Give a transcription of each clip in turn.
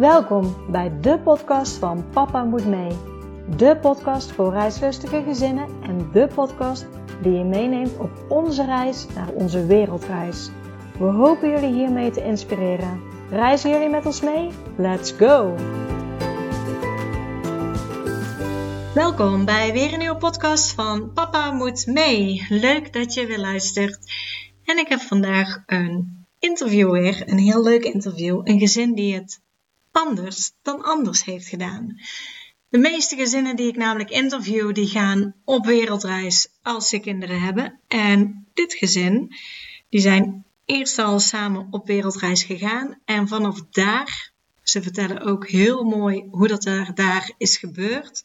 Welkom bij de podcast van Papa Moet Mee. De podcast voor reislustige gezinnen en de podcast die je meeneemt op onze reis naar onze wereldreis. We hopen jullie hiermee te inspireren. Reizen jullie met ons mee? Let's go! Welkom bij weer een nieuwe podcast van Papa Moet Mee. Leuk dat je weer luistert. En ik heb vandaag een interview weer, een heel leuk interview. Een gezin die het anders dan anders heeft gedaan. De meeste gezinnen die ik namelijk interview, die gaan op wereldreis als ze kinderen hebben. En dit gezin, die zijn eerst al samen op wereldreis gegaan. En vanaf daar, ze vertellen ook heel mooi hoe dat er daar is gebeurd,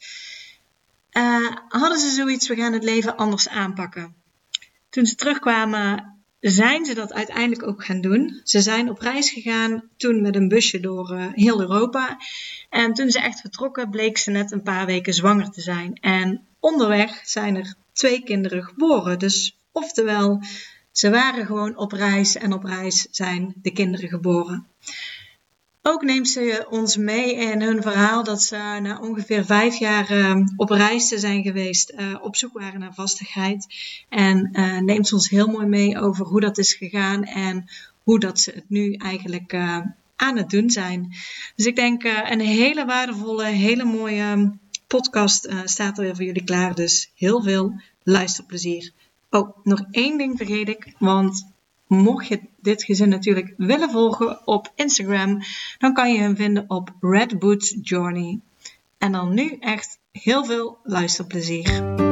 uh, hadden ze zoiets, we gaan het leven anders aanpakken. Toen ze terugkwamen zijn ze dat uiteindelijk ook gaan doen. Ze zijn op reis gegaan, toen met een busje door uh, heel Europa. En toen ze echt vertrokken, bleek ze net een paar weken zwanger te zijn. En onderweg zijn er twee kinderen geboren. Dus oftewel, ze waren gewoon op reis en op reis zijn de kinderen geboren. Ook neemt ze ons mee in hun verhaal dat ze na ongeveer vijf jaar uh, op reis te zijn geweest, uh, op zoek waren naar vastigheid. En uh, neemt ze ons heel mooi mee over hoe dat is gegaan en hoe dat ze het nu eigenlijk aan het doen zijn. Dus ik denk een hele waardevolle, hele mooie podcast staat er weer voor jullie klaar. Dus heel veel luisterplezier. Oh, nog één ding vergeet ik, want Mocht je dit gezin natuurlijk willen volgen op Instagram, dan kan je hem vinden op Red Boots Journey. En dan nu echt heel veel luisterplezier.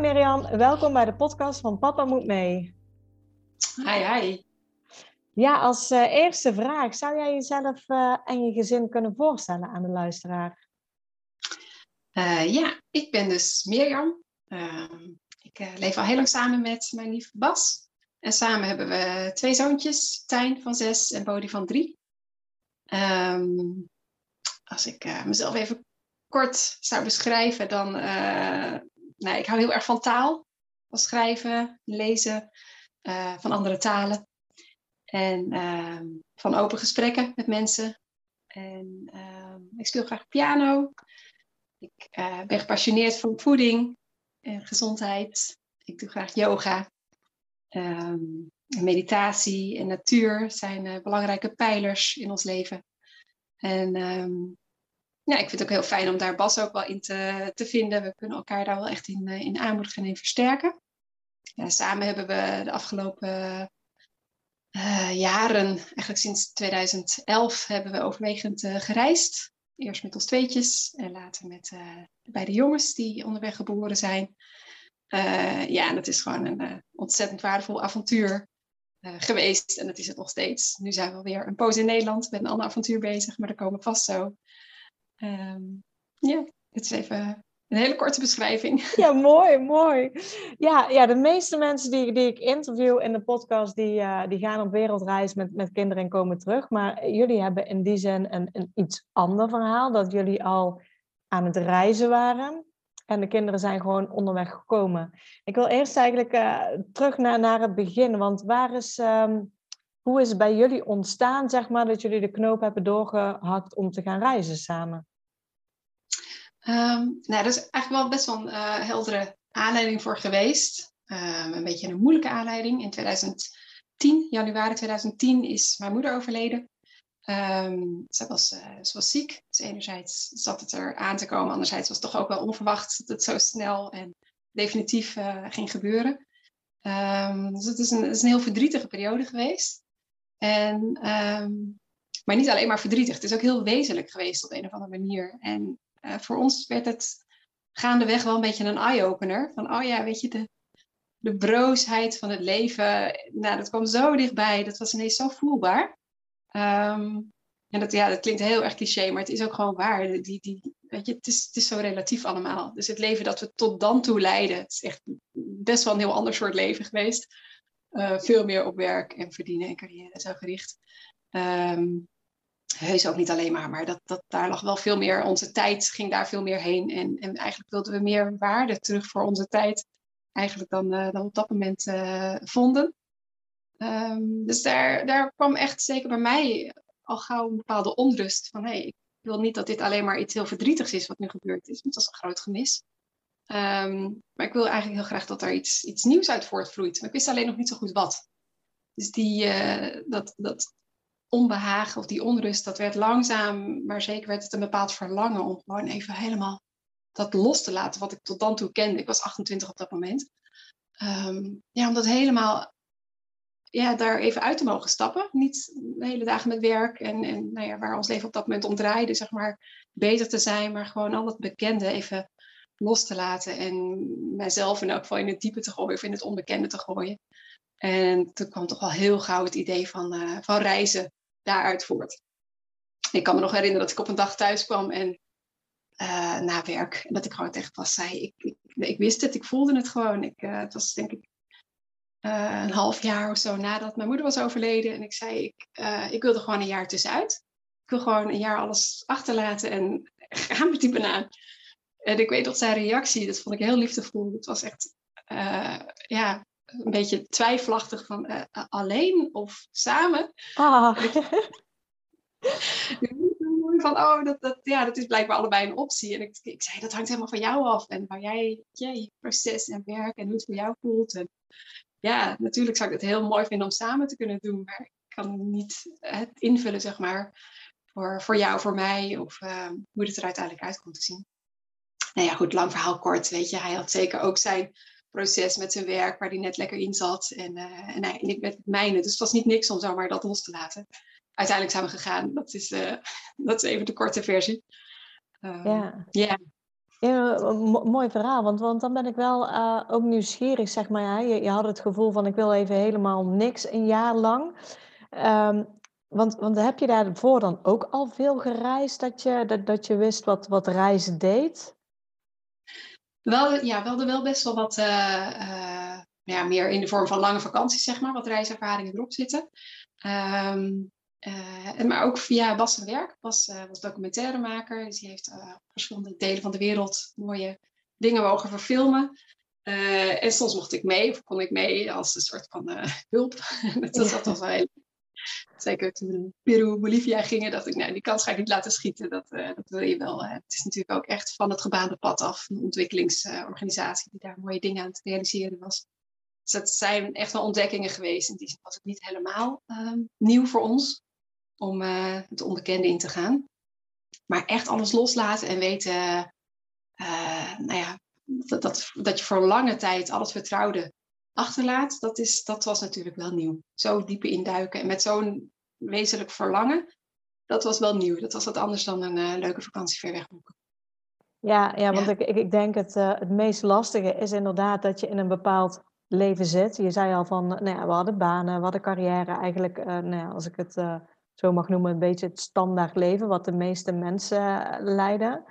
Hoi Mirjam, welkom bij de podcast van Papa Moet Mee. Hi, hi. Ja, als uh, eerste vraag, zou jij jezelf uh, en je gezin kunnen voorstellen aan de luisteraar? Uh, ja, ik ben dus Mirjam. Ehm, ik leef al heel lang samen met mijn lieve Bas. En samen hebben we twee zoontjes, Tijn van zes en Bodie van drie. Um, als ik mezelf even kort zou beschrijven, dan nou, ik hou heel erg van taal. Van schrijven, lezen, uh, van andere talen. En uh, van open gesprekken met mensen. En uh, ik speel graag piano. Ik uh, ben gepassioneerd van voeding en gezondheid. Ik doe graag yoga. Um, meditatie en natuur zijn belangrijke pijlers in ons leven. En ja, ik vind het ook heel fijn om daar Bas ook wel in te, te vinden. We kunnen elkaar daar wel echt in, eh, in aanmoedigen en versterken. Ja, samen hebben we de afgelopen uh, jaren, eigenlijk sinds 2011, hebben we overwegend uh, gereisd. Eerst met ons tweetjes en later met de beide jongens die onderweg geboren zijn. ja, en dat is gewoon een ontzettend waardevol avontuur geweest. En dat is het nog steeds. Nu zijn we alweer een poos in Nederland met een ander avontuur bezig, maar daar komen we vast zo. Um, ja, dit is even een hele korte beschrijving. Ja, mooi, mooi. Ja, ja de meeste mensen die, die ik interview in de podcast, die, uh, die gaan op wereldreis met, met kinderen en komen terug. Maar jullie hebben in die zin een, een iets ander verhaal, dat jullie al aan het reizen waren. En de kinderen zijn gewoon onderweg gekomen. Ik wil eerst eigenlijk uh, terug naar, naar het begin. Want waar is, um, hoe is het bij jullie ontstaan, zeg maar, dat jullie de knoop hebben doorgehakt om te gaan reizen samen? Um, nou, dat is eigenlijk wel best wel een uh, heldere aanleiding voor geweest. Um, een beetje een moeilijke aanleiding. In 2010, januari 2010, is mijn moeder overleden. Um, ze, was, uh, ze was ziek. Dus enerzijds zat het er aan te komen. Anderzijds was het toch ook wel onverwacht dat het zo snel en definitief uh, ging gebeuren. dus het is, een, het is een heel verdrietige periode geweest. En, maar niet alleen maar verdrietig. Het is ook heel wezenlijk geweest op een of andere manier. En uh, voor ons werd het gaandeweg wel een beetje een eye-opener. Van, oh ja, weet je, de, de broosheid van het leven, nou, dat kwam zo dichtbij. Dat was ineens zo voelbaar. Um, en dat, ja, dat klinkt heel erg cliché, maar het is ook gewoon waar. Die, die, weet je, het, is, het is zo relatief allemaal. Dus het leven dat we tot dan toe leiden, het is echt best wel een heel ander soort leven geweest. Uh, veel meer op werk en verdienen en carrière zo gericht. Um, heus ook niet alleen maar, maar dat, dat, daar lag wel veel meer, onze tijd ging daar veel meer heen. En, en eigenlijk wilden we meer waarde terug voor onze tijd, eigenlijk dan, uh, dan op dat moment uh, vonden. Um, dus daar, daar kwam echt zeker bij mij al gauw een bepaalde onrust van hé, hey, ik wil niet dat dit alleen maar iets heel verdrietigs is wat nu gebeurd is, want dat is een groot gemis. Um, maar ik wil eigenlijk heel graag dat er iets, iets nieuws uit voortvloeit. Maar ik wist alleen nog niet zo goed wat. Dus die, uh, dat, dat onbehagen of die onrust, dat werd langzaam, maar zeker werd het een bepaald verlangen om gewoon even helemaal dat los te laten wat ik tot dan toe kende. Ik was 28 op dat moment. Um, ja, om dat helemaal ja, daar even uit te mogen stappen. Niet de hele dagen met werk en, en nou ja, waar ons leven op dat moment om draaide, zeg maar, bezig te zijn, maar gewoon al het bekende even los te laten en mijzelf in elk geval in het diepe te gooien of in het onbekende te gooien. En toen kwam toch wel heel gauw het idee van, uh, van reizen daaruit voort. Ik kan me nog herinneren dat ik op een dag thuis kwam en uh, na werk, en dat ik gewoon tegen pas zei, ik, ik, ik, wist het, ik voelde het gewoon. Ik, uh, het was denk ik uh, een half jaar of zo nadat mijn moeder was overleden. En ik zei, ik, ik wilde gewoon een jaar tussenuit. Ik wil gewoon een jaar alles achterlaten en gaan met die banaan. En ik weet nog zijn reactie, dat vond ik heel liefdevol. Het was echt, ja, een beetje twijfelachtig van uh, alleen of samen. Ah. van, oh, dat, dat, ja, dat is blijkbaar allebei een optie. En ik, ik zei, dat hangt helemaal van jou af. En waar jij, ja, je proces en werk en hoe het voor jou voelt. En ja, natuurlijk zou ik het heel mooi vinden om samen te kunnen doen. Maar ik kan niet het invullen, zeg maar, voor, voor jou, voor mij. Of uh, hoe het er uiteindelijk uit komt te zien. Nou ja, goed, lang verhaal kort, weet je. Hij had zeker ook zijn proces met zijn werk waar hij net lekker in zat. En, uh, en, ik met het mijne. Dus het was niet niks om zomaar dat los te laten. Uiteindelijk zijn we gegaan. Dat is, uh, dat is even de korte versie. Uh, ja. Yeah. Ja, mooi verhaal, want, want dan ben ik wel uh, ook nieuwsgierig, zeg maar. Je, je, had het gevoel van ik wil even helemaal niks een jaar lang. Um, want, want heb je daarvoor dan ook al veel gereisd dat je, dat, dat je wist wat, wat reizen deed? Wel, ja, we hadden wel best wel wat, uh, uh, ja, meer in de vorm van lange vakanties, zeg maar, wat reiservaringen erop zitten. Um, maar ook via Bas werk. Bas was documentairemaker, dus die heeft verschillende delen van de wereld mooie dingen mogen verfilmen. en soms mocht ik mee, of kon ik mee als een soort van hulp. dat was wel heel Zeker toen we Peru, Bolivia gingen, dacht ik, nee, die kans ga ik niet laten schieten. Dat, uh, dat wil je wel. Het is natuurlijk ook echt van het gebaande pad af. Een ontwikkelingsorganisatie die daar mooie dingen aan het realiseren was. Dus dat zijn echt wel ontdekkingen geweest. In die was het niet helemaal uh, nieuw voor ons om uh, het onbekende in te gaan. Maar echt alles loslaten en weten, nou ja, dat, dat, dat je voor lange tijd alles vertrouwde achterlaat, dat, is, dat was natuurlijk wel nieuw. Zo diepe induiken en met zo'n wezenlijk verlangen, dat was wel nieuw. Dat was wat anders dan een uh, leuke vakantie ver weg boeken. Ja, ja want Ik, ik denk het, uh, het meest lastige is inderdaad dat je in een bepaald leven zit. Je zei al van, nou ja, we hadden banen, we hadden carrière. Eigenlijk, uh, nou ja, als ik het zo mag noemen, een beetje het standaard leven wat de meeste mensen leiden.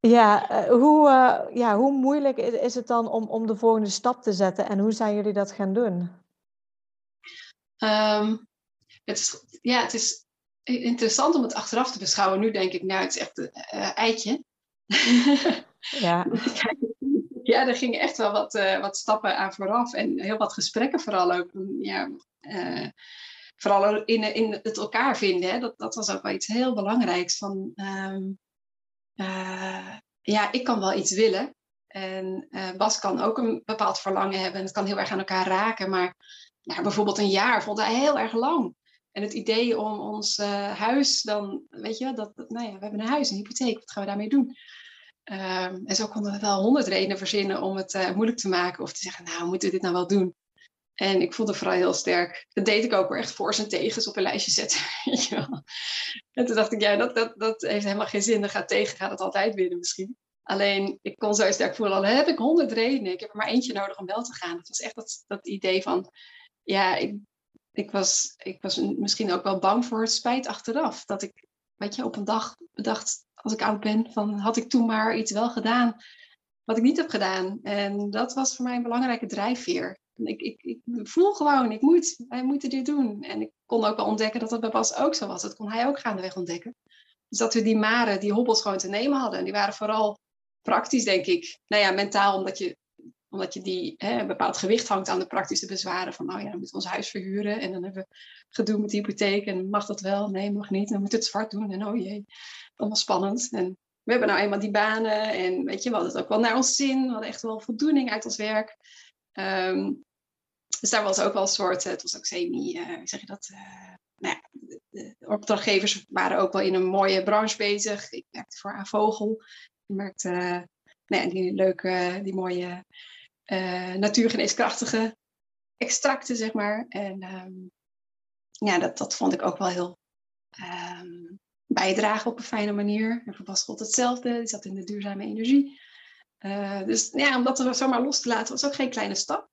Ja, eh, hoe, uh, ja, hoe moeilijk is het dan om, om de volgende stap te zetten en hoe zijn jullie dat gaan doen? Um, het is, ja, het is interessant om het achteraf te beschouwen. Nu denk ik, nou, het is echt een uh, eitje. Ja. ja, er gingen echt wel wat, wat stappen aan vooraf en heel wat gesprekken vooral ook. Ja, vooral in, in het elkaar vinden, hè. Dat, dat was ook wel iets heel belangrijks. Van, um, uh, ja, ik kan wel iets willen. En uh, Bas kan ook een bepaald verlangen hebben. En het kan heel erg aan elkaar raken. Maar nou, bijvoorbeeld een jaar vond hij heel erg lang. En het idee om ons uh, huis dan, weet je, dat, nou ja, we hebben een huis, een hypotheek, wat gaan we daarmee doen? Um, en zo konden we wel honderd redenen verzinnen om het moeilijk te maken of te zeggen, nou, moeten we dit nou wel doen? En ik voelde vooral heel sterk. Dat deed ik ook weer echt voor en tegens op een lijstje zetten. Wel. En toen dacht ik, ja, dat, dat, dat heeft helemaal geen zin. Dan gaat tegen, gaat het altijd winnen misschien. Alleen, ik kon zo sterk voelen, al heb ik honderd redenen. Ik heb er maar eentje nodig om wel te gaan. Het was echt dat, dat idee van, ja, ik, ik, was, ik was misschien ook wel bang voor het spijt achteraf. Dat ik, weet je, op een dag bedacht, als ik oud ben, van had ik toen maar iets wel gedaan wat ik niet heb gedaan. En dat was voor mij een belangrijke drijfveer. Ik, ik, ik voel gewoon, ik moet, wij moeten dit doen. En ik kon ook wel ontdekken dat dat bij Bas ook zo was. Dat kon hij ook gaandeweg ontdekken. Dus dat we die maren, die hobbels gewoon te nemen hadden. En die waren vooral praktisch, denk ik. Nou ja, mentaal, omdat je, omdat je die, hè, een bepaald gewicht hangt aan de praktische bezwaren. Van, nou ja, dan moeten we ons huis verhuren. En dan hebben we gedoe met de hypotheek. En mag dat wel? Nee, mag niet. Dan moet het zwart doen. En oh jee, allemaal spannend. En we hebben nou eenmaal die banen. En weet je, we hadden het ook wel naar ons zin. We hadden echt wel voldoening uit ons werk. Ehm, dus daar was ook wel een soort, het was ook semi, uh, hoe zeg je dat? Uh, nou ja, de, opdrachtgevers waren ook wel in een mooie branche bezig. Ik werkte voor A-Vogel. Ik merkte uh, nou ja, die leuke, die mooie natuurgeneeskrachtige extracten, zeg maar. En um, ja, dat, dat vond ik ook wel heel um, bijdragen op een fijne manier. En voor Bas God hetzelfde, die zat in de duurzame energie. dus ja, om dat zomaar los te laten was ook geen kleine stap.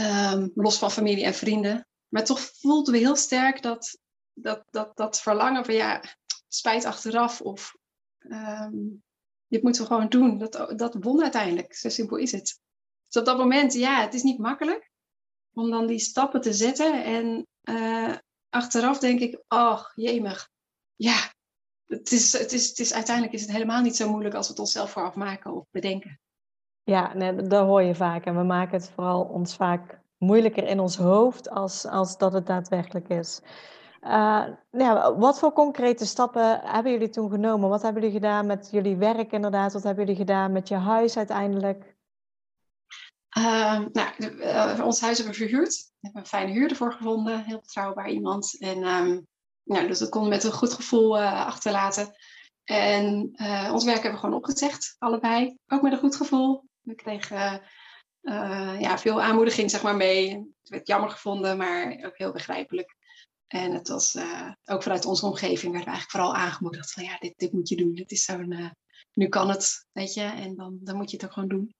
Um, los van familie en vrienden. Maar toch voelden we heel sterk dat, dat, dat, dat verlangen van ja, spijt achteraf of um, dit moeten we gewoon doen. Dat, dat won uiteindelijk. Zo simpel is het. Dus op dat moment, ja, het is niet makkelijk om dan die stappen te zetten. En uh, achteraf denk ik, oh, jemig. Ja, het is, het, is, het is, uiteindelijk is het helemaal niet zo moeilijk als we het onszelf vooraf maken of bedenken. Ja, nee, dat hoor je vaak. En we maken het vooral ons vaak moeilijker in ons hoofd als, als dat het daadwerkelijk is. Ja, wat voor concrete stappen hebben jullie toen genomen? Wat hebben jullie gedaan met jullie werk inderdaad? Wat hebben jullie gedaan met je huis uiteindelijk? Uh, nou, uh, ons huis hebben we verhuurd. We hebben een fijne huurder voor gevonden. Heel betrouwbaar iemand. En um, nou, dus dat konden we met een goed gevoel achterlaten. En ons werk hebben we gewoon opgezegd, allebei. Ook met een goed gevoel. We kregen uh, ja, veel aanmoediging zeg maar, mee. Het werd jammer gevonden, maar ook heel begrijpelijk. En het was uh, ook vanuit onze omgeving werd eigenlijk vooral aangemoedigd van ja, dit, dit moet je doen. Dit is zo'n, uh, nu kan het, weet je, en dan, dan moet je het ook gewoon doen.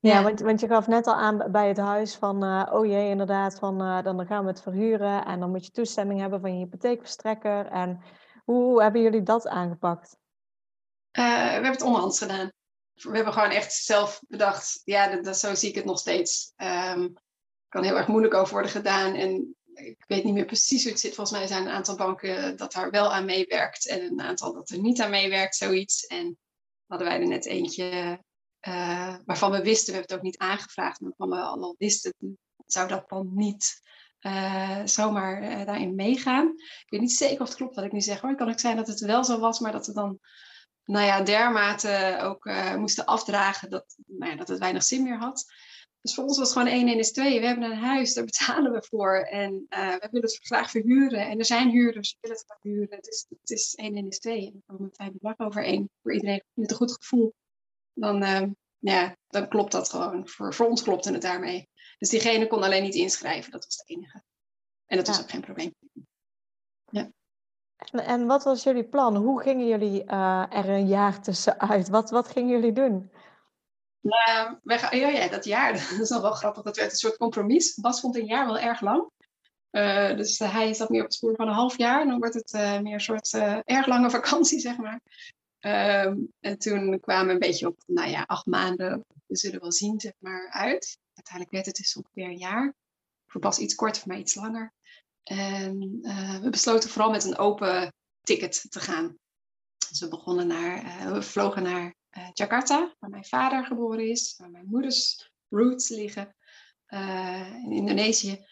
Ja, ja. Want, want je gaf net al aan bij het huis van, oh jee, inderdaad, van dan gaan we het verhuren en dan moet je toestemming hebben van je hypotheekverstrekker. En hoe hebben jullie dat aangepakt? we hebben het onderhands gedaan we hebben gewoon echt zelf bedacht, ja, dat, zo zie ik het nog steeds. Um, kan heel erg moeilijk over worden gedaan. En ik weet niet meer precies hoe het zit. Volgens mij zijn een aantal banken dat daar wel aan meewerkt en een aantal dat er niet aan meewerkt, zoiets. En hadden wij er net eentje uh, waarvan we wisten, we hebben het ook niet aangevraagd, maar waarvan we al wisten, zou dat dan niet uh, zomaar uh, daarin meegaan. Ik weet niet zeker of het klopt wat ik nu zeg hoor. Kan ook zijn dat het wel zo was, maar dat er dan nou ja, dermate ook uh, moesten afdragen dat, nou ja, dat het weinig zin meer had. Dus voor ons was het gewoon 1 1 is 2. We hebben een huis, daar betalen we voor. En uh, we willen het graag verhuren. En er zijn huurders die willen het graag huren. Het is, het is 1 1 is 2. En dan komen we fijne bedrag overeen. Voor iedereen met een goed gevoel. Dan, uh, ja, dan klopt dat gewoon. Voor, voor ons klopte het daarmee. Dus diegene kon alleen niet inschrijven. Dat was het enige. En dat was ook geen probleem. Ja. En wat was jullie plan? Hoe gingen jullie uh, er een jaar tussenuit? Wat, wat gingen jullie doen? Gaan, ja, dat jaar, dat is nog wel grappig. Dat werd een soort compromis. Bas vond een jaar wel erg lang. Uh, dus uh, hij zat meer op het spoor van een half jaar. En dan wordt het uh, meer een soort erg lange vakantie, zeg maar. Um, en toen kwamen we een beetje op, nou ja, acht maanden. We zullen wel zien, zeg maar, uit. Uiteindelijk werd het dus ongeveer een jaar. Voor Bas iets korter, voor mij iets langer. En uh, we besloten vooral met een open ticket te gaan. Dus we begonnen naar, uh, we vlogen naar uh, Jakarta, waar mijn vader geboren is, waar mijn moeders roots liggen in Indonesië.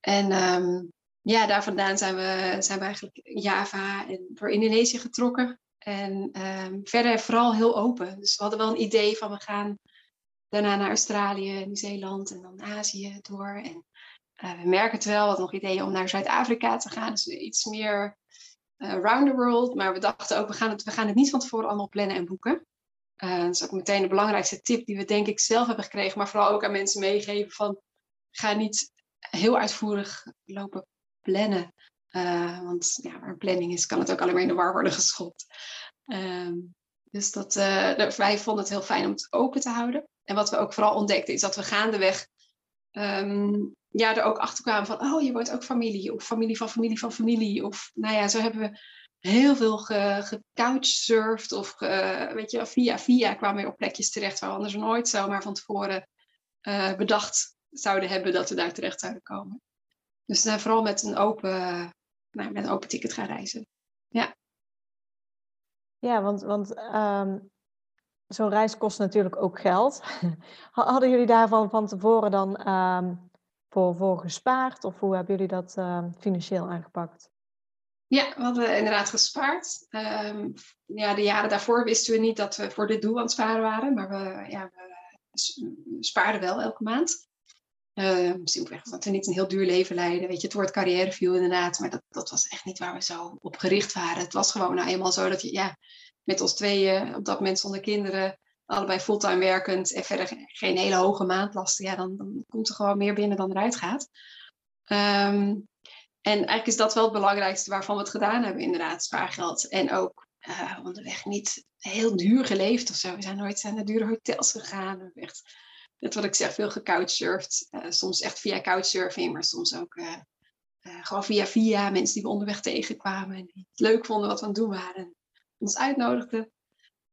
En um, ja, daar vandaan zijn we, zijn we eigenlijk Java en door Indonesië getrokken. En um, verder vooral heel open. Dus we hadden wel een idee van we gaan daarna naar Australië, Nieuw-Zeeland en dan Azië door. En we merken het wel, we hadden nog ideeën om naar Zuid-Afrika te gaan. Dus iets meer uh, around the world. Maar we dachten ook, we gaan, het, we gaan het niet van tevoren allemaal plannen en boeken. Uh, dat is ook meteen de belangrijkste tip die we denk ik zelf hebben gekregen. Maar vooral ook aan mensen meegeven van, ga niet heel uitvoerig lopen plannen. want ja, waar planning is, kan het ook alleen maar in de war worden geschopt. Ehm, dus dat, wij vonden het heel fijn om het open te houden. En wat we ook vooral ontdekten, is dat we gaandeweg um, ja, er ook achter kwamen van, oh, je wordt ook familie, of familie van familie van familie. Of nou ja, zo hebben we heel veel gecouchsurfd, of weet je, via via kwamen we op plekjes terecht waar we anders nooit zomaar van tevoren uh, bedacht zouden hebben dat we daar terecht zouden komen. Dus uh, vooral met een open, nou, met een open ticket gaan reizen. Ja. Ja, want, want um, zo'n reis kost natuurlijk ook geld. Hadden jullie daarvan van tevoren dan um, voor, voor gespaard? Of hoe hebben jullie dat um, financieel aangepakt? Ja, we hadden inderdaad gespaard. Um, ja, de jaren daarvoor wisten we niet dat we voor dit doel aan het sparen waren. Maar we, ja, we spaarden wel elke maand. Uh, simpelweg omdat we niet een heel duur leven leiden. Weet je, het woord carrière viel inderdaad. Maar dat, dat was echt niet waar we zo op gericht waren. Het was gewoon nou eenmaal zo dat je ja, met ons tweeën, op dat moment zonder kinderen, allebei fulltime werkend en verder geen hele hoge maandlasten. Ja, dan, dan komt er gewoon meer binnen dan eruit gaat. Um, en eigenlijk is dat wel het belangrijkste waarvan we het gedaan hebben, inderdaad, spaargeld. En ook uh, onderweg niet heel duur geleefd of zo. We zijn nooit naar dure hotels gegaan. We echt, net wat ik zeg, veel gecouchsurfd. Uh, soms echt via couchsurfing, maar soms ook uh, gewoon via via mensen die we onderweg tegenkwamen. En die het leuk vonden wat we aan het doen waren. En ons uitnodigden.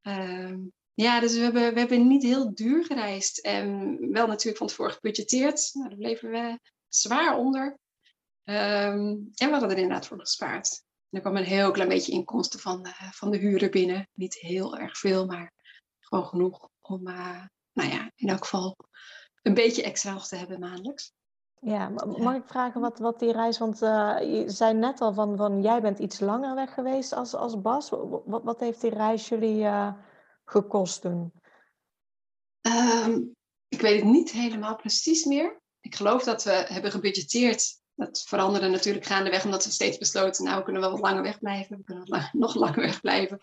Ehm, ja, dus we hebben, we hebben niet heel duur gereisd. En wel natuurlijk van tevoren gebudgeteerd. Nou, daar bleven we zwaar onder. Um, en we hadden er inderdaad voor gespaard. er kwam een heel klein beetje inkomsten van de, van de huren binnen. Niet heel erg veel, maar gewoon genoeg om, uh, nou ja, in elk geval een beetje extra nog te hebben maandelijks. Ja, mag ik vragen wat, wat die reis, want uh, je zei net al van, van jij bent iets langer weg geweest als, als Bas. Wat, wat heeft die reis jullie gekost toen? Um, ik weet het niet helemaal precies meer. Ik geloof dat we hebben gebudgeteerd dat veranderde natuurlijk gaandeweg, omdat we steeds besloten, nou, we kunnen wel wat langer wegblijven, we kunnen nog langer wegblijven.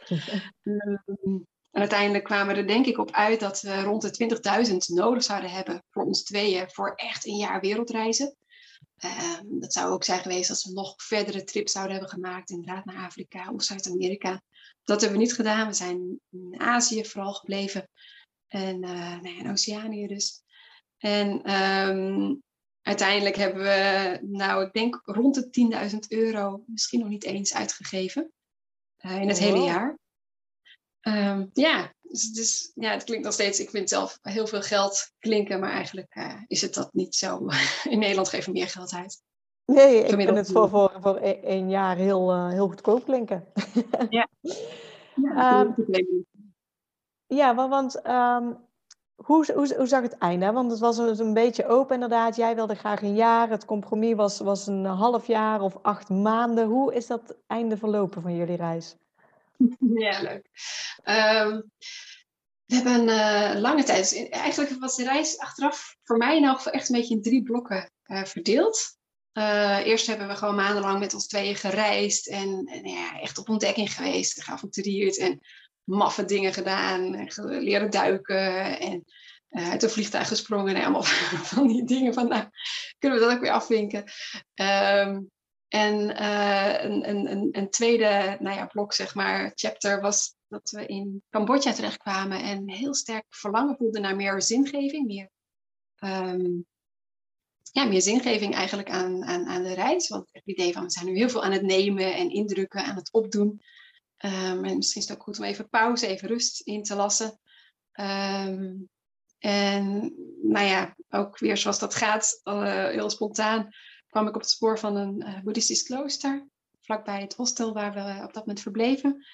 um, en uiteindelijk kwamen we er denk ik op uit dat we rond de 20.000 nodig zouden hebben voor ons tweeën, voor echt een jaar wereldreizen. Um, dat zou ook zijn geweest als we nog verdere trips zouden hebben gemaakt, inderdaad naar Afrika of Zuid-Amerika. Dat hebben we niet gedaan. We zijn in Azië vooral gebleven en uh, nee, in Oceanië dus. En um, uiteindelijk hebben we, nou, ik denk rond de 10.000 euro, misschien nog niet eens uitgegeven uh, in het hele jaar. Um, ja, dus, dus, ja, het klinkt nog steeds, ik vind zelf heel veel geld klinken, maar eigenlijk uh, is het dat niet zo. In Nederland geven we meer geld uit. Nee, ik vind het voor, voor, voor e-, één jaar heel, uh, heel goedkoop klinken. ja. Ja, um, ja want um, hoe, hoe, hoe, zag het einde? Want het was een, een, beetje open inderdaad. Jij wilde graag een jaar. Het compromis was, was een half jaar of acht maanden. Hoe is dat einde verlopen van jullie reis? Ja, leuk. Um, we hebben een uh, lange tijd. Dus eigenlijk was de reis achteraf voor mij in elk geval echt een beetje in drie blokken uh, verdeeld. Uh, eerst hebben we gewoon maandenlang met ons tweeën gereisd en, ja, echt op ontdekking geweest, geavonturierd en maffe dingen gedaan, en leren duiken en uit de vliegtuig gesprongen en allemaal van die dingen van, nou, kunnen we dat ook weer afvinken. Um, en uh, een, een, een, tweede nou ja, blok, zeg maar, chapter was dat we in Cambodja terechtkwamen en heel sterk verlangen voelden naar meer zingeving, meer, um, ja, meer zingeving eigenlijk aan, aan, aan de reis. Want het idee van we zijn nu heel veel aan het nemen en indrukken, aan het opdoen. Um, en misschien is het ook goed om even pauze, even rust in te lassen. Um, en nou ja, ook weer zoals dat gaat, uh, heel spontaan, kwam ik op het spoor van een uh, boeddhistisch klooster, vlakbij het hostel waar we op dat moment verbleven.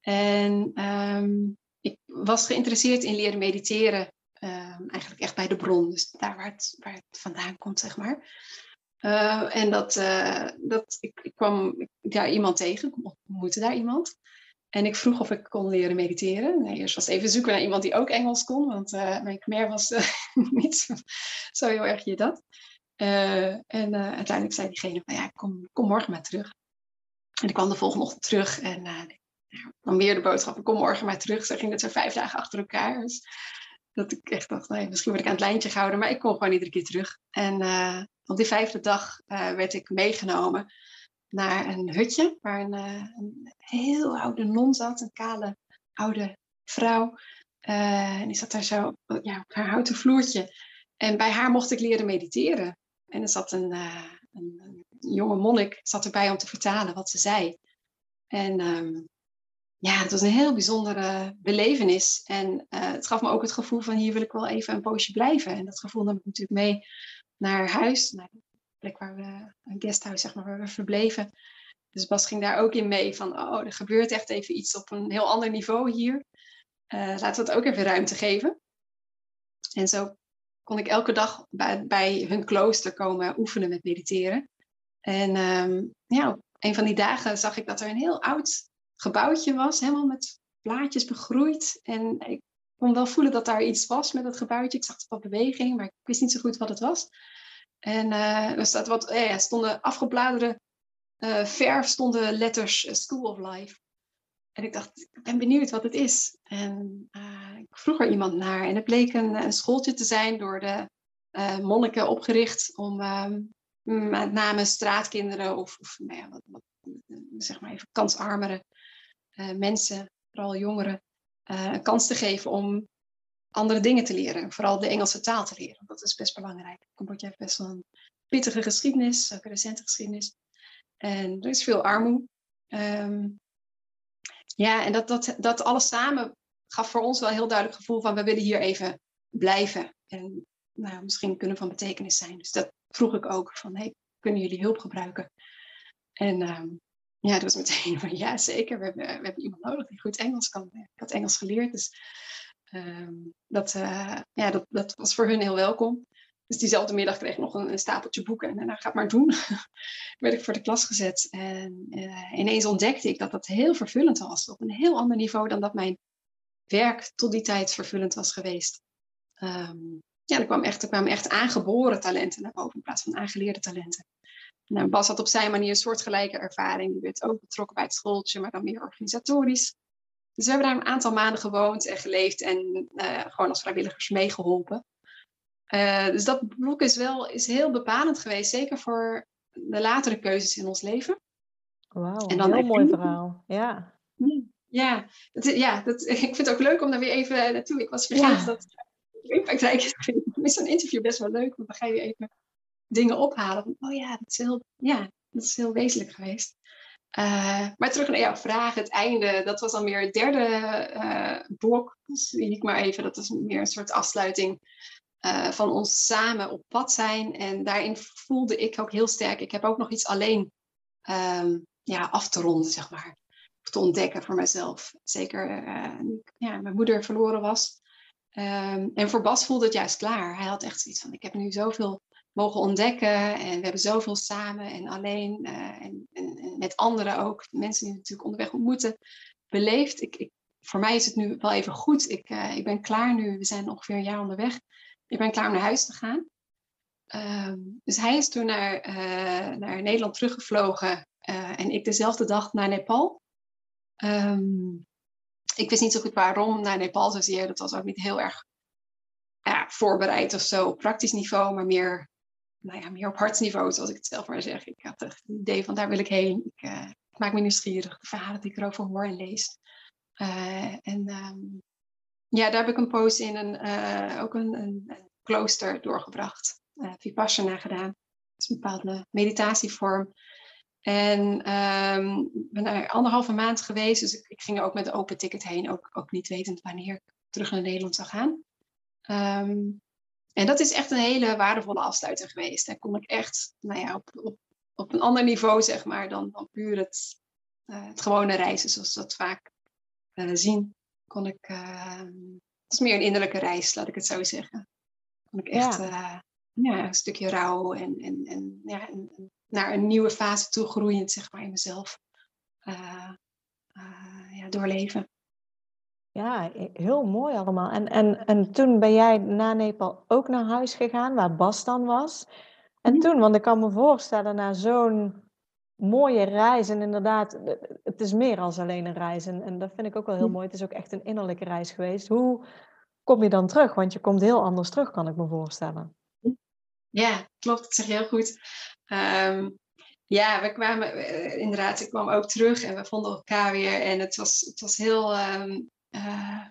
En um, ik was geïnteresseerd in leren mediteren, um, eigenlijk echt bij de bron, dus daar waar het, waar het vandaan komt, zeg maar. Uh, en dat, uh, dat ik, ik kwam daar iemand tegen, ik ontmoette daar iemand. En ik vroeg of ik kon leren mediteren. Nee, eerst was even zoeken naar iemand die ook Engels kon, want uh, mijn Khmer was niet zo, heel erg je dat. En uiteindelijk zei diegene van ja, kom, kom morgen maar terug. En ik kwam de volgende ochtend terug en dan weer de boodschap, kom morgen maar terug. Zo ging het zo vijf dagen achter elkaar. Dus dat ik echt dacht, nee, misschien word ik aan het lijntje gehouden, maar ik kom gewoon iedere keer terug. En op die vijfde dag werd ik meegenomen naar een hutje waar een, een heel oude non zat, een kale oude vrouw. en die zat daar zo ja, op haar houten vloertje. En bij haar mocht ik leren mediteren. En er zat een, een, jonge monnik zat erbij om te vertalen wat ze zei. En um, ja, het was een heel bijzondere belevenis. En uh, het gaf me ook het gevoel van hier wil ik wel even een poosje blijven. En dat gevoel nam ik natuurlijk mee naar huis, naar plek waar we, een guesthouse zeg maar, waar we verbleven. Dus Bas ging daar ook in mee van, oh, er gebeurt echt even iets op een heel ander niveau hier. Uh, laten we het ook even ruimte geven. En zo kon ik elke dag bij, bij hun klooster komen oefenen met mediteren. En um, ja, op een van die dagen zag ik dat er een heel oud gebouwtje was, helemaal met blaadjes begroeid. En ik kon wel voelen dat daar iets was met het gebouwtje. Ik zag wat beweging, maar ik wist niet zo goed wat het was. En uh, er staat wat, eh, stonden afgebladerde uh, verf, stonden letters School of Life. En ik dacht, ik ben benieuwd wat het is. En ik vroeg er iemand naar. En het bleek een, een schooltje te zijn door de monniken opgericht om ehm, met name straatkinderen of, of nou ja, wat, wat, zeg maar even kansarmere mensen, vooral jongeren, een kans te geven om andere dingen te leren. Vooral de Engelse taal te leren. Dat is best belangrijk. Cambodja heeft best wel een pittige geschiedenis, ook een recente geschiedenis. En er is veel armoede. Ehm, ja, en dat, dat, dat alles samen gaf voor ons wel een heel duidelijk gevoel van we willen hier even blijven. En nou, misschien kunnen van betekenis zijn. Dus dat vroeg ik ook van hey, kunnen jullie hulp gebruiken? En um, ja, dat was meteen van ja, zeker. We hebben, we hebben iemand nodig die goed Engels kan. Ik had Engels geleerd, dus Ehm, dat, uh, ja, dat, dat was voor hun heel welkom. Dus diezelfde middag kreeg ik nog een, stapeltje boeken. En nou, ga maar doen. werd ik voor de klas gezet. En uh, ineens ontdekte ik dat dat heel vervullend was. Op een heel ander niveau dan dat mijn werk tot die tijd vervullend was geweest. Um, ja, er, kwam echt, er kwamen echt aangeboren talenten naar boven in plaats van aangeleerde talenten. Nou, Bas had op zijn manier een soortgelijke ervaring. Die werd ook betrokken bij het schooltje, maar dan meer organisatorisch. Dus we hebben daar een aantal maanden gewoond en geleefd en uh, gewoon als vrijwilligers meegeholpen. Uh, dus dat blok is wel is heel bepalend geweest, zeker voor de latere keuzes in ons leven. Wauw, een heel mooi verhaal. Ja. Ja, dat, ja dat, ik vind het ook leuk om daar weer even naartoe. Ik was vergeten ja. dat impactrijk is. Ik vind zo'n interview best wel leuk, want dan ga je even dingen ophalen. Oh ja, dat is heel, ja, dat is heel wezenlijk geweest. Uh, maar terug naar jouw vraag, het einde, dat was dan meer het derde uh, blok, zie ik maar even. Dat is meer een soort afsluiting uh, van ons samen op pad zijn. En daarin voelde ik ook heel sterk, ik heb ook nog iets alleen um, ja, af te ronden, zeg maar. Of te ontdekken voor mezelf. Zeker ja, mijn moeder verloren was. Um, en voor Bas voelde het juist klaar. Hij had echt zoiets van, ik heb nu zoveel mogen ontdekken. En we hebben zoveel samen en alleen uh, en, en, met anderen ook, mensen die natuurlijk onderweg ontmoeten, beleefd. Ik, ik, voor mij is het nu wel even goed. Ik, uh, ik ben klaar nu, we zijn ongeveer een jaar onderweg. Ik ben klaar om naar huis te gaan. Um, dus hij is toen naar, uh, naar Nederland teruggevlogen en ik dezelfde dag naar Nepal. Um, ik wist niet zo goed waarom naar Nepal zozeer. Dat was ook niet heel erg ja, voorbereid of zo op praktisch niveau, maar meer nou ja, meer op hartsniveau, zoals ik het zelf maar zeg. Ik had het idee van daar wil ik heen. Ik, uh, maak me nieuwsgierig, de verhalen die ik erover hoor en lees. Uh, en um, ja, daar heb ik een post in een, uh, ook een, een, klooster doorgebracht. Vipassana gedaan. Dat is een bepaalde meditatievorm. En um, ben daar anderhalve maand geweest, dus ik, ik ging er ook met een open ticket heen, ook, ook niet wetend wanneer ik terug naar Nederland zou gaan. Um, en dat is echt een hele waardevolle afsluiter geweest. Daar kon ik echt nou ja, op, op, op een ander niveau, zeg maar, dan, dan puur het, uh, het gewone reizen, zoals we dat vaak uh, zien. Kon ik, uh, het is meer een innerlijke reis, laat ik het zo zeggen. Kon ik echt ja. ja een stukje rouw en, en, en, ja, en, naar een nieuwe fase toe groeiend, zeg maar, in mezelf ja, doorleven. Ja, heel mooi allemaal. En, en, en toen ben jij na Nepal ook naar huis gegaan, waar Bas dan was. En toen, want ik kan me voorstellen, na zo'n mooie reis, en inderdaad, het is meer als alleen een reis. En, en dat vind ik ook wel heel mooi. Het is ook echt een innerlijke reis geweest. Hoe kom je dan terug? Want je komt heel anders terug, kan ik me voorstellen. Ja, klopt. Dat zeg je heel goed. Um, ja, we kwamen uh, inderdaad, ik kwam ook terug en we vonden elkaar weer. En het was, het was heel, um, uh,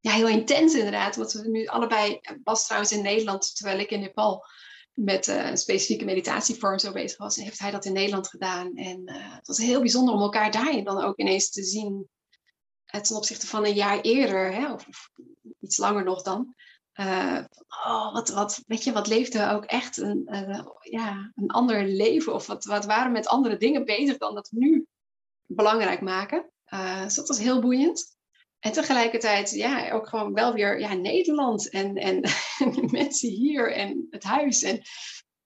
ja, heel intens inderdaad. Want we nu allebei, was trouwens in Nederland, terwijl ik in Nepal met uh, een specifieke meditatievorm zo bezig was, heeft hij dat in Nederland gedaan. En uh, het was heel bijzonder om elkaar daarin dan ook ineens te zien. ten opzichte van een jaar eerder, hè, of, of, iets langer nog dan. oh, wat, wat, weet je, wat leefde ook echt een, ja, een ander leven? Of wat, wat waren met andere dingen bezig dan dat we nu belangrijk maken? dus dat was heel boeiend. En tegelijkertijd, ja, ook gewoon wel weer ja, Nederland en, en mensen hier en het huis. En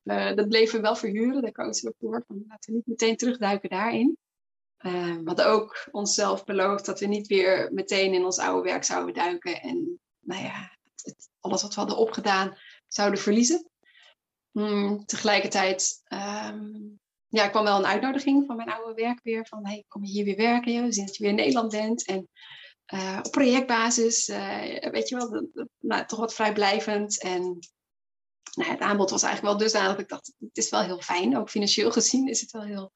uh, dat bleven we wel verhuren, daar kozen we voor. Laten we niet meteen terugduiken daarin. Uh, we hadden ook onszelf beloofd dat we niet weer meteen in ons oude werk zouden duiken. En nou ja, alles wat we hadden opgedaan zouden verliezen. Hmm, tegelijkertijd um, ja, kwam wel een uitnodiging van mijn oude werk weer. Van hey, kom je hier weer werken? We zien dat je weer in Nederland bent. En uh, op projectbasis, uh, weet je wel, nou, toch wat vrijblijvend. En nou, het aanbod was eigenlijk wel dusdanig dat ik dacht, het is wel heel fijn. Ook financieel gezien is het wel heel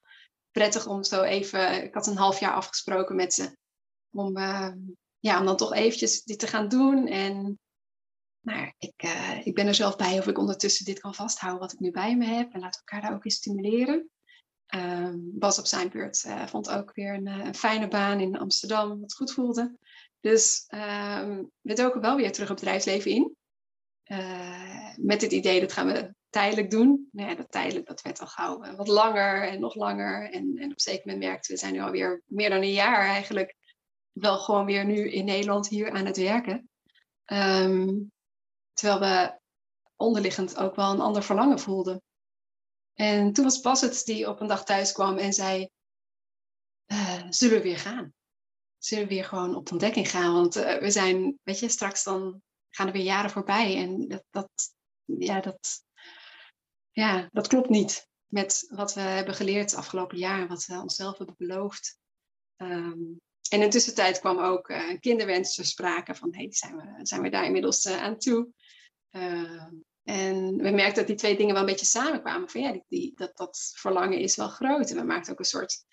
prettig om zo even, ik had een half jaar afgesproken met ze, om, uh, ja, om dan toch eventjes dit te gaan doen. En nou, ik, ik ben er zelf bij of ik ondertussen dit kan vasthouden wat ik nu bij me heb. En laat elkaar daar ook in stimuleren. Uh, Bas op zijn beurt uh, vond ook weer een, een, fijne baan in Amsterdam, wat goed voelde. Dus uh, we doken wel weer terug op het bedrijfsleven in. Uh, met het idee dat gaan we tijdelijk doen. Nou dat tijdelijk dat werd al gauw wat langer en nog langer. En, en op een zeker moment merkten we, zijn nu alweer meer dan een jaar eigenlijk wel gewoon weer nu in Nederland hier aan het werken. Um, terwijl we onderliggend ook wel een ander verlangen voelden. En toen was Bas het die op een dag thuis kwam en zei: uh, Zullen we weer gaan? Zullen we weer gewoon op ontdekking gaan? Want uh, we zijn, weet je, straks dan gaan er weer jaren voorbij. En dat, dat, ja, dat, ja, dat klopt niet met wat we hebben geleerd het afgelopen jaar, wat we onszelf hebben beloofd. Um, en in tussentijd kwam ook uh, kinderwens ter sprake van, hey, zijn we, zijn we daar inmiddels aan toe? En we merkten dat die twee dingen wel een beetje samenkwamen. Van ja, die, dat, dat verlangen is wel groot. En we maakten ook een soort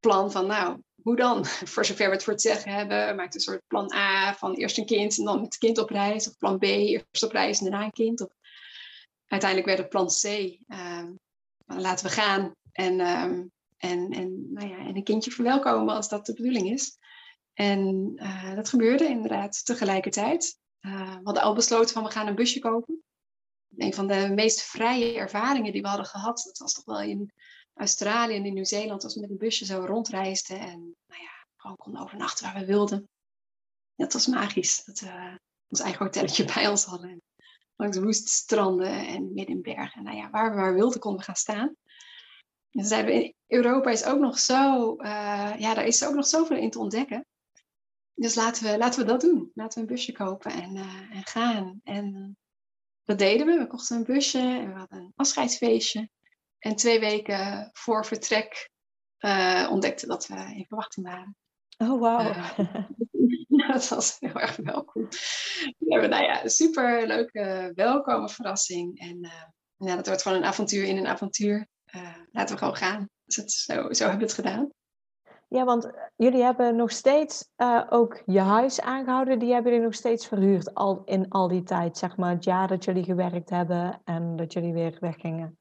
plan van, nou, hoe dan? Voor zover we het voor het zeggen hebben. We maakten een soort plan A van eerst een kind en dan het kind op reis. Of plan B, eerst op reis en daarna een kind. Of... Uiteindelijk werd het plan C. Uh, laten we gaan en, uh, en, en, nou ja, en een kindje verwelkomen als dat de bedoeling is. En uh, dat gebeurde inderdaad tegelijkertijd. Uh, we hadden al besloten van we gaan een busje kopen een van de meest vrije ervaringen die we hadden gehad. Dat was toch wel in Australië en in Nieuw-Zeeland, als we met een busje zo rondreisden en nou ja, gewoon konden overnachten waar we wilden. Dat was magisch. Dat we ons eigen hotelletje bij ons hadden. langs woeste stranden en midden in bergen. Nou ja, waar we maar wilden konden we gaan staan. En zeiden we, Europa is ook nog zo, uh, ja, daar is ook nog zoveel in te ontdekken. Dus laten we, laten we dat doen. Laten we een busje kopen en, uh, en gaan. En dat deden we. We kochten een busje en we hadden een afscheidsfeestje. En twee weken voor vertrek uh, ontdekten dat we in verwachting waren. Oh, wauw. Uh, dat was heel erg welkom. We hebben nou ja, een super leuke welkome verrassing. En uh, ja, dat wordt gewoon een avontuur in een avontuur. laten we gewoon gaan. Dus zo, zo hebben we het gedaan. Ja, want eh, jullie hebben nog steeds uh, ook je huis aangehouden. Die hebben jullie nog steeds verhuurd al in al die tijd, zeg maar, het jaar dat jullie gewerkt hebben en dat jullie weer weggingen.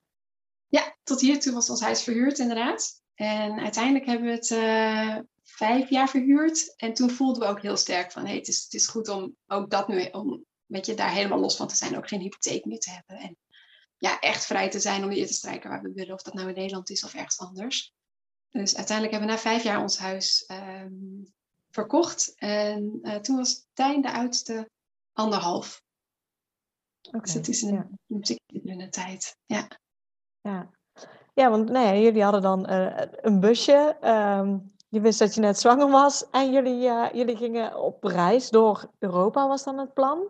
Ja, tot hiertoe was ons huis verhuurd inderdaad. En uiteindelijk hebben we het uh, vijf jaar verhuurd. En toen voelden we ook heel sterk van, hey, het, is, het is goed om ook dat nu, om weet je, daar helemaal los van te zijn. Ook geen hypotheek meer te hebben. En ja, echt vrij te zijn om hier te strijken waar we willen. Of dat nou in Nederland is of ergens anders. Dus uiteindelijk hebben we na vijf jaar ons huis um, verkocht. En uh, toen was Tijn de oudste anderhalf. Okay, dus het is een, ja. een tijd. Ja. Ja. ja, want nee, jullie hadden dan uh, een busje. Um, je wist dat je net zwanger was. En jullie, uh, jullie gingen op reis door Europa, was dan het plan?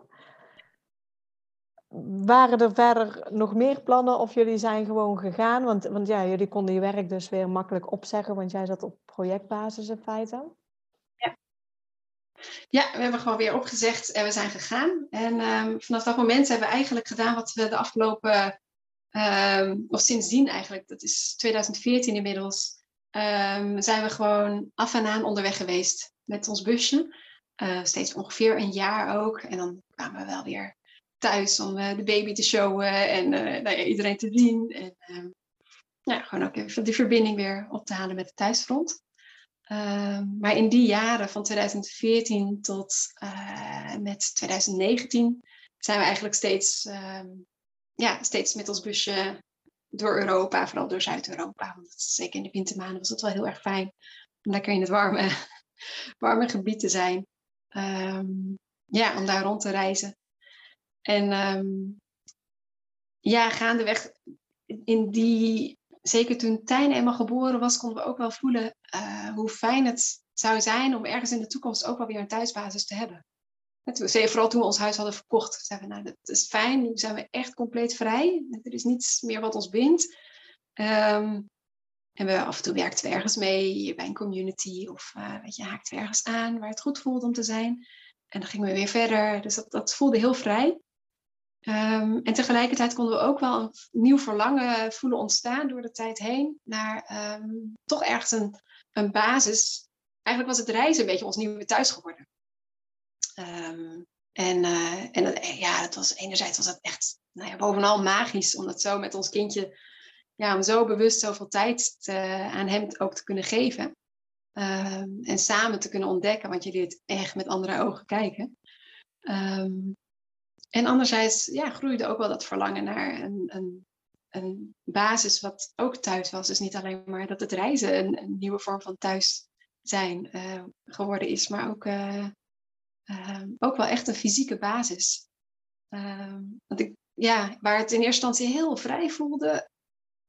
Waren er verder nog meer plannen of jullie zijn gewoon gegaan? Want, want ja, jullie konden je werk dus weer makkelijk opzeggen, want jij zat op projectbasis in feite. Ja, ja we hebben gewoon weer opgezegd en we zijn gegaan. En um, vanaf dat moment hebben we eigenlijk gedaan wat we de afgelopen, um, of sindsdien eigenlijk, dat is 2014 inmiddels, um, zijn we gewoon af en aan onderweg geweest met ons busje. Uh, steeds ongeveer een jaar ook. En dan kwamen we wel weer thuis om uh, de baby te showen en uh, nou ja, iedereen te zien. En uh, ja, gewoon ook even die verbinding weer op te halen met het thuisfront. Ehm, maar in die jaren van 2014 tot met 2019 zijn we eigenlijk steeds, ehm, ja, steeds met ons busje door Europa, vooral door Zuid-Europa. Want zeker in de wintermaanden was het wel heel erg fijn om lekker in het warme, warme gebied te zijn. Ehm, ja, om daar rond te reizen. En um, ja, gaandeweg in die, zeker toen Tijn eenmaal geboren was, konden we ook wel voelen uh, hoe fijn het zou zijn om ergens in de toekomst ook wel weer een thuisbasis te hebben. Toen, vooral toen we ons huis hadden verkocht, zeiden we, nou, dat is fijn, nu zijn we echt compleet vrij. Er is niets meer wat ons bindt. Um, en we af en toe werkten we ergens mee bij een community of uh, je, haakten we ergens aan waar het goed voelde om te zijn. En dan gingen we weer verder. Dus dat, dat voelde heel vrij. Um, en tegelijkertijd konden we ook wel een nieuw verlangen voelen ontstaan door de tijd heen naar um, toch ergens een, een basis. Eigenlijk was het reizen een beetje ons nieuwe thuis geworden. Um, en uh, en uh, ja, het was, enerzijds was dat echt nou ja, bovenal magisch om dat zo met ons kindje, ja, om zo bewust zoveel tijd aan hem ook te kunnen geven. En samen te kunnen ontdekken, want je leert echt met andere ogen kijken. Um, en anderzijds ja, groeide ook wel dat verlangen naar een, een, een basis wat ook thuis was. Dus niet alleen maar dat het reizen een, nieuwe vorm van thuis zijn uh, geworden is, maar ook, uh, uh, ook wel echt een fysieke basis. Ehm, want ik, ja, waar het in eerste instantie heel vrij voelde,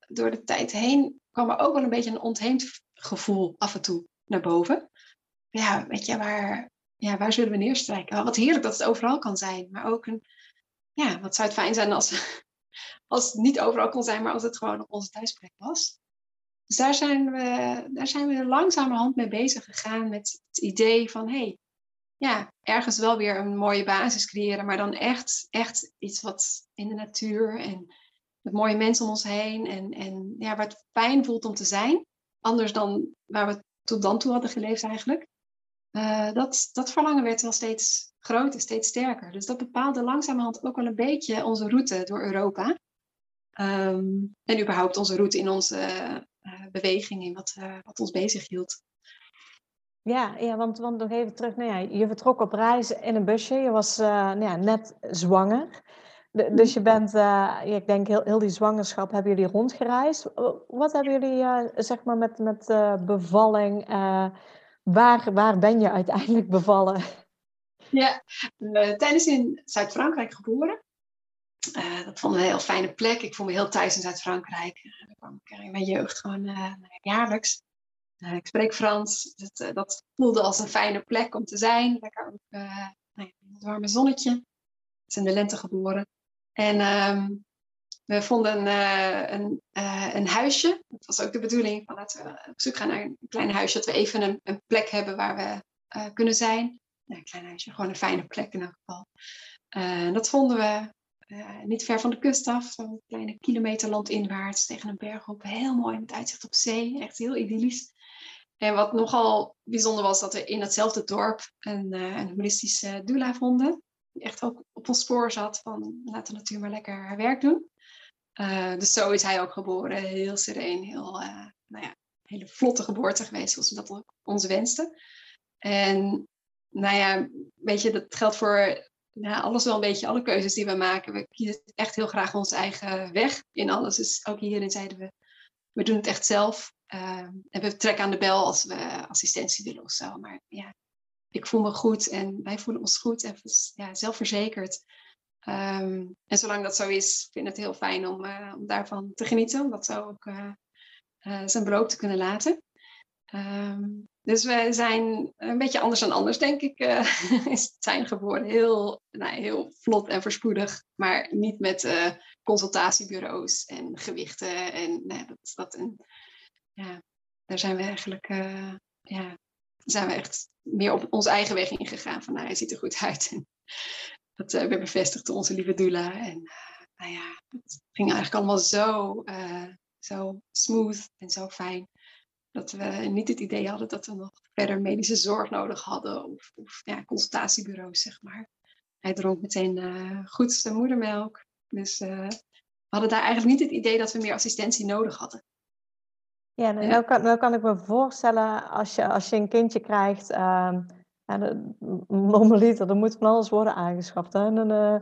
door de tijd heen kwam er ook wel een beetje een ontheemd gevoel af en toe naar boven. Ja, weet je, waar, ja, waar zullen we neerstrijken? Wat heerlijk dat het overal kan zijn, maar ook een, ja, wat zou het fijn zijn als, als het niet overal kon zijn, maar als het gewoon op onze thuisplek was. Dus daar zijn we, daar zijn we langzamerhand mee bezig gegaan met het idee van, hé, hey, ja, ergens wel weer een mooie basis creëren, maar dan echt, echt iets wat in de natuur en met mooie mensen om ons heen en, en ja, waar het fijn voelt om te zijn. Anders dan waar we tot dan toe hadden geleefd eigenlijk. Uh, dat, dat verlangen werd wel steeds groter, steeds sterker. Dus dat bepaalde langzamerhand ook wel een beetje onze route door Europa. Um, en überhaupt onze route in onze uh, beweging, in wat, uh, wat ons bezig hield. Ja, ja want, want nog even terug. Nou ja, je vertrok op reis in een busje. Je was nou ja, net zwanger. De, dus je bent, ja, ik denk heel, heel die zwangerschap hebben jullie rondgereisd. Wat hebben jullie zeg maar met, met bevalling Waar, waar ben je uiteindelijk bevallen? Ja, uh, tijdens in Zuid-Frankrijk geboren. Uh, dat vond ik een heel fijne plek. Ik voel me heel thuis in Zuid-Frankrijk. Uh, daar kwam ik in mijn jeugd gewoon nou jaarlijks. ik spreek Frans. Dat, dat, voelde als een fijne plek om te zijn. Lekker ook nou het warme zonnetje. Ik ben in de lente geboren. En um, we vonden uh, een, uh, een huisje. Dat was ook de bedoeling van laten we op zoek gaan naar een klein huisje. Dat we even een, een plek hebben waar we kunnen zijn. een klein huisje, gewoon een fijne plek in elk geval. dat vonden we niet ver van de kust af. Zo'n kleine kilometer landinwaarts tegen een berg op. Heel mooi met uitzicht op zee. Echt heel idyllisch. En wat nogal bijzonder was, dat we in hetzelfde dorp een, een holistische doula vonden. Die echt ook op ons spoor zat van laat de natuur maar lekker haar werk doen. Uh, dus zo is hij ook geboren. Heel sereen, heel, uh, nou ja, hele vlotte geboorte geweest, zoals we dat ook ons wensten. En nou ja, weet je, dat geldt voor ja, alles wel een beetje, alle keuzes die we maken. We kiezen echt heel graag onze eigen weg in alles. Dus ook hierin zeiden we, we doen het echt zelf. Uh, en we trekken aan de bel als we assistentie willen of zo. Maar ja, ik voel me goed en wij voelen ons goed en ja, zelfverzekerd. Um, en zolang dat zo is, vind ik het heel fijn om, uh, om daarvan te genieten. Om dat zo ook uh, uh, zijn beloop te kunnen laten. Um, dus we zijn een beetje anders dan anders, denk ik. zijn geboren heel, nou, heel vlot en verspoedig. Maar niet met consultatiebureaus en gewichten. En nee, dat, dat, ja, daar zijn we eigenlijk ja, zijn we echt meer op onze eigen weg ingegaan. Van nou, hij ziet er goed uit. Dat uh, werd bevestigd door onze lieve doula. En uh, nou ja, het ging eigenlijk allemaal zo, uh, zo smooth en zo fijn. Dat we niet het idee hadden dat we nog verder medische zorg nodig hadden. Of, of ja, consultatiebureaus, zeg maar. Hij dronk meteen goed zijn moedermelk. Dus we hadden daar eigenlijk niet het idee dat we meer assistentie nodig hadden. Ja, nou, nou, kan, nou kan ik me voorstellen als je, als je een kindje krijgt. Uh, ja, normaliter, er moet van alles worden aangeschaft. Hè? En, uh,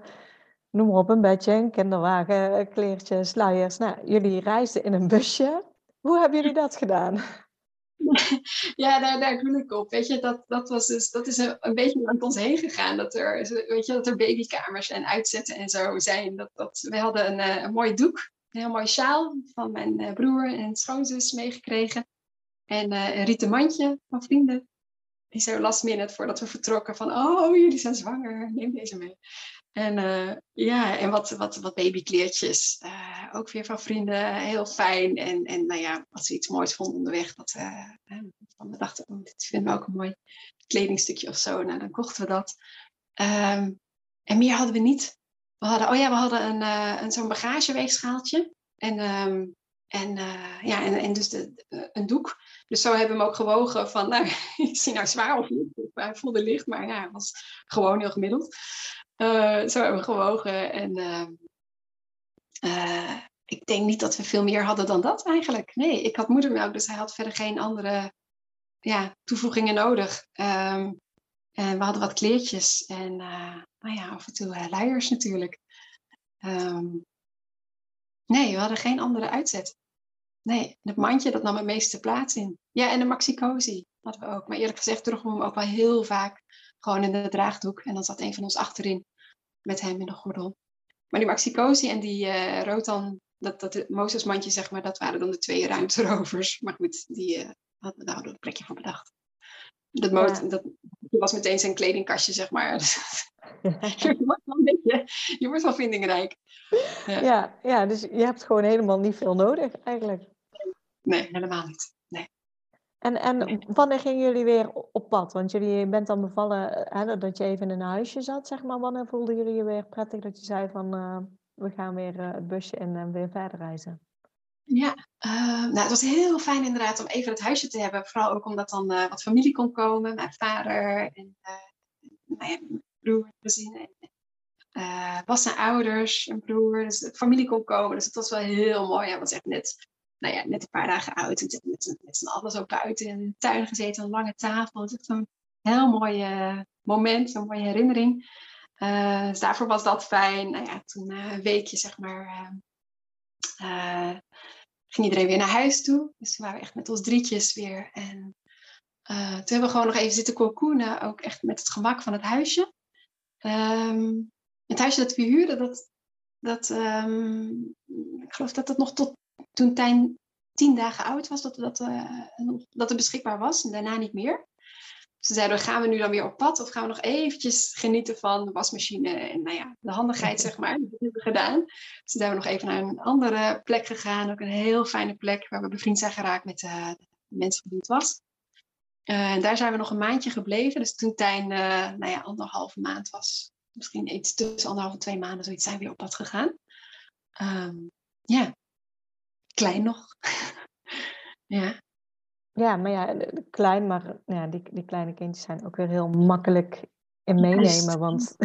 noem maar op, een bedje, een kinderwagen, kleertjes, sluiers. Nou, jullie reisden in een busje. Hoe hebben jullie dat gedaan? Ja, daar, daar ik op. Weet je, dat, dat, was dus, dat is een, een beetje aan ons heen gegaan. Dat er, weet je, dat er babykamers en uitzetten en zo zijn. Dat, dat, we hadden een, eh, een mooi doek, een heel mooi sjaal van mijn eh, broer en schoonzus meegekregen. En een rieten mandje van vrienden. Die zo last minute voordat we vertrokken van, oh, jullie zijn zwanger, neem deze mee. En uh, ja, en wat, wat, wat babykleertjes. Uh, ook weer van vrienden, heel fijn. En, en nou ja, als ze iets moois vonden onderweg, dat we dachten, oh, dit vinden we ook een mooi kledingstukje of zo. Nou, dan kochten we dat. Um, en meer hadden we niet. We hadden, oh ja, we hadden een, een, zo'n bagageweegschaaltje. En, um, en, ja, en, en dus de, een doek. Dus zo hebben we hem ook gewogen van, nou, is hij nou zwaar of niet? Hij voelde licht, maar ja, was gewoon heel gemiddeld. Uh, zo hebben we gewogen. En uh, ik denk niet dat we veel meer hadden dan dat eigenlijk. Nee, ik had moedermelk, dus hij had verder geen andere ja, toevoegingen nodig. Um, en we hadden wat kleertjes en nou ja, af en toe luiers natuurlijk. Um, nee, we hadden geen andere uitzet. Nee, het mandje dat nam het meeste plaats in. Ja, en de maxicosi hadden we ook. Maar eerlijk gezegd droegen we hem ook wel heel vaak gewoon in de draagdoek. En dan zat een van ons achterin met hem in de gordel. Maar die Maxicosi en die uh, Rotan, dat, dat Mozesmandje zeg maar, dat waren dan de twee ruimterovers. Maar goed, die uh, hadden, daar hadden we een plekje van bedacht. Dat, ja. dat was meteen zijn kledingkastje, zeg maar. je, wordt wel een beetje, je wordt wel vindingrijk. Ja. ja. Ja, dus je hebt gewoon helemaal niet veel nodig eigenlijk. Nee, helemaal niet. Nee. En, en wanneer gingen jullie weer op pad? Want jullie bent dan bevallen hè, dat je even in een huisje zat, zeg maar. Wanneer voelden jullie je weer prettig dat je zei van uh, we gaan weer uh, het busje in en weer verder reizen? Ja, uh, nou, het was heel fijn inderdaad om even het huisje te hebben. Vooral ook omdat dan wat familie kon komen. Mijn vader en mijn broer, gezien. En, was zijn ouders, een broer. Dus de familie kon komen. Dus het was wel heel mooi. Hij was echt net nou ja, net een paar dagen oud. En met, met z'n allen zo buiten in de tuin gezeten, een lange tafel. Het is echt een heel mooi moment, een mooie herinnering. Uh, dus daarvoor was dat fijn. Nou ja, toen uh, een weekje, zeg maar, ging iedereen weer naar huis toe. Dus toen waren we echt met ons drietjes weer. En toen hebben we gewoon nog even zitten cocoonen, ook echt met het gemak van het huisje. Um, het huisje dat we huurden, dat, dat um, ik geloof dat het nog tot toen Tijn tien dagen oud was, dat, dat, uh, dat het beschikbaar was en daarna niet meer. Ze zeiden, gaan we nu dan weer op pad of gaan we nog eventjes genieten van de wasmachine en nou ja, de handigheid zeg maar. Dat hebben we gedaan. Dus toen zijn we nog even naar een andere plek gegaan, ook een heel fijne plek waar we bevriend zijn geraakt met uh, de mensen die het was. Uh, en daar zijn we nog een maandje gebleven. Dus toen Tijn nou ja, anderhalve maand was, misschien iets tussen anderhalf en twee maanden, zoiets zijn we weer op pad gegaan. Um, ja, klein nog. ja. Ja, maar ja, klein, maar ja, die, die kleine kindjes zijn ook weer heel makkelijk in meenemen. Want,